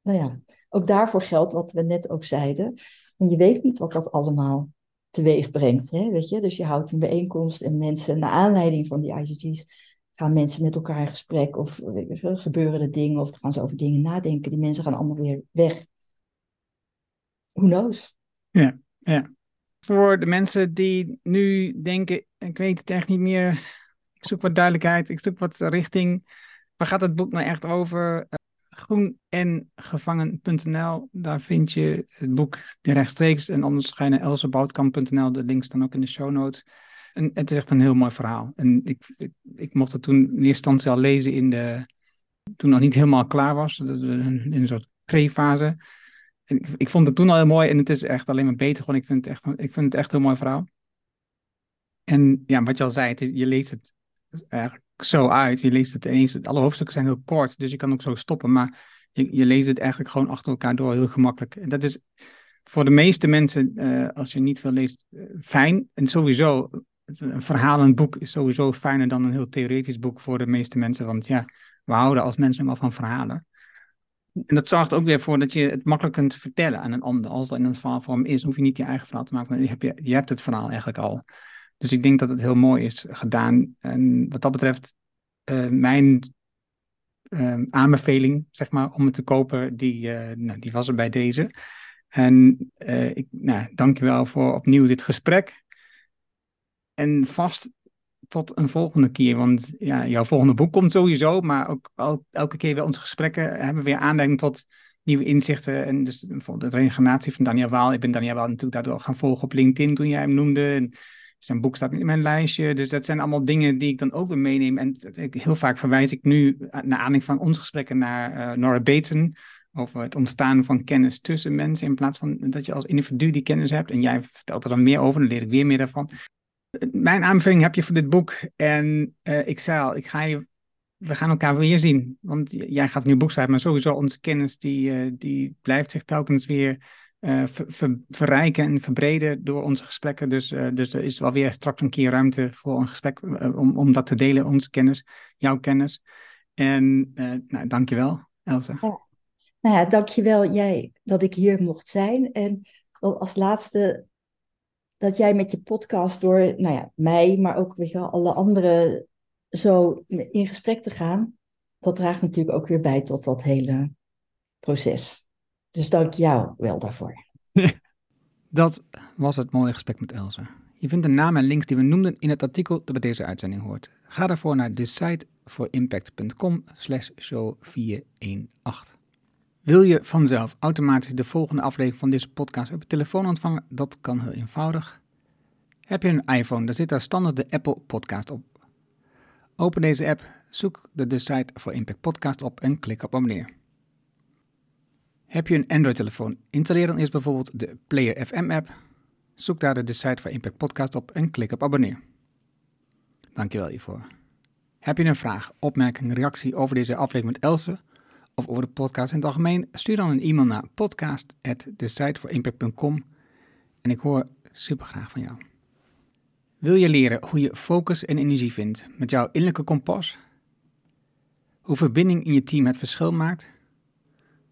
nou ja, ook daarvoor geldt wat we net ook zeiden, want je weet niet wat dat allemaal teweeg brengt. Hè, weet je? Dus je houdt een bijeenkomst en mensen, naar aanleiding van die IGG's, gaan mensen met elkaar in gesprek of gebeuren er dingen of gaan ze over dingen nadenken. Die mensen gaan allemaal weer weg. Who knows? Ja, ja. Voor de mensen die nu denken, ik weet het echt niet meer, ik zoek wat duidelijkheid, ik zoek wat richting. Waar gaat het boek nou echt over? groen en gevangen.nl. Daar vind je het boek rechtstreeks. En anders ga je naar elseboutkamp.nl. De links staan ook in de show notes. En het is echt een heel mooi verhaal. En ik, ik, ik mocht het toen in eerste instantie al lezen in de, toen nog niet helemaal klaar was. In een soort pre-fase. Ik, vond het toen al heel mooi en het is echt alleen maar beter. Gewoon, ik, vind het echt, ik vind het echt een heel mooi verhaal. En ja, wat je al zei, je leest het eigenlijk zo uit. Je leest het ineens, alle hoofdstukken zijn heel kort, dus je kan ook zo stoppen. Maar je, leest het eigenlijk gewoon achter elkaar door heel gemakkelijk. En dat is voor de meeste mensen, uh, als je niet veel leest, uh, fijn. En sowieso, een verhaal, een boek is sowieso fijner dan een heel theoretisch boek voor de meeste mensen. Want ja, we houden als mensen helemaal van verhalen. En dat zorgt ook weer voor dat je het makkelijk kunt vertellen aan een ander. Als het in een verhaalvorm is, hoef je niet je eigen verhaal te maken. Je hebt, je, hebt het verhaal eigenlijk al. Dus ik denk dat het heel mooi is gedaan. En wat dat betreft, uh, mijn uh, aanbeveling, zeg maar, om het te kopen, die, uh, nou, die was er bij deze. En ik nou, dank je wel voor opnieuw dit gesprek. En vast tot een volgende keer. Want ja, jouw volgende boek komt sowieso, maar ook al, elke keer weer onze gesprekken hebben weer aanleiding tot nieuwe inzichten. En dus bijvoorbeeld de reïncarnatie van Daniel Waal. Ik ben Daniel Waal natuurlijk daardoor gaan volgen op LinkedIn toen jij hem noemde. En zijn boek staat in mijn lijstje. Dus dat zijn allemaal dingen die ik dan ook weer meeneem. En heel vaak verwijs ik nu, naar aanleiding van onze gesprekken, naar uh, Nora Baton. Over het ontstaan van kennis tussen mensen. In plaats van dat je als individu die kennis hebt. En jij vertelt er dan meer over, dan leer ik weer meer daarvan. Mijn aanbeveling heb je voor dit boek. En uh, ik zei al, ik ga je, we gaan elkaar weer zien. Want jij gaat een nieuw boek schrijven, maar sowieso onze kennis die, uh, die blijft zich telkens weer ver, verrijken en verbreden door onze gesprekken. Dus, dus er is wel weer straks een keer ruimte voor een gesprek om, om dat te delen, onze kennis, jouw kennis. En nou, dankjewel, Elsa. Ja. Nou ja, dankjewel jij dat ik hier mocht zijn. En als laatste dat jij met je podcast door nou ja, mij, maar ook weet alle anderen zo in gesprek te gaan, dat draagt natuurlijk ook weer bij tot dat hele proces. Dus dank jou wel daarvoor. [laughs] Dat was het mooie gesprek met Elsa. Je vindt de namen en links die we noemden in het artikel dat bij deze uitzending hoort. Ga daarvoor naar de site voor impact.com slash show 418. Wil je vanzelf automatisch de volgende aflevering van deze podcast op je telefoon ontvangen? Dat kan heel eenvoudig. Heb je een iPhone, dan zit daar standaard de Apple Podcast op. Open deze app, zoek de, site voor Impact Podcast op en klik op abonneer. Heb je een Android-telefoon? Installeer dan eerst bijvoorbeeld de Player FM app. Zoek daar de site van Impact Podcast op en klik op abonneer. Dankjewel hiervoor. Heb je een vraag, opmerking, reactie over deze aflevering met Else of over de podcast in het algemeen? Stuur dan een e-mail naar podcast@thesiteforimpact.com en ik hoor super graag van jou. Wil je leren hoe je focus en energie vindt met jouw innerlijke kompas? Hoe verbinding in je team het verschil maakt?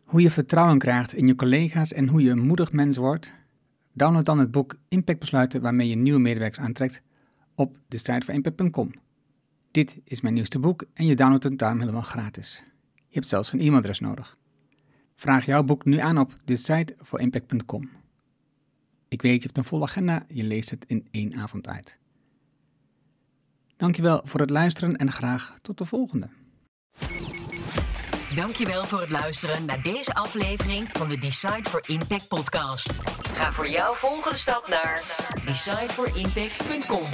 Hoe je vertrouwen krijgt in je collega's en hoe je een moedig mens wordt? Download dan het boek Impact Besluiten waarmee je nieuwe medewerkers aantrekt op de site van impact.com. Dit is mijn nieuwste boek en je downloadt het daarom helemaal gratis. Je hebt zelfs een e-mailadres nodig. Vraag jouw boek nu aan op de voor impact.com. Ik weet, je hebt een volle agenda, je leest het in één avond uit. Dankjewel voor het luisteren en graag tot de volgende. Dankjewel voor het luisteren naar deze aflevering van de Decide for Impact podcast. Ga voor jouw volgende stap naar decideforimpact.com.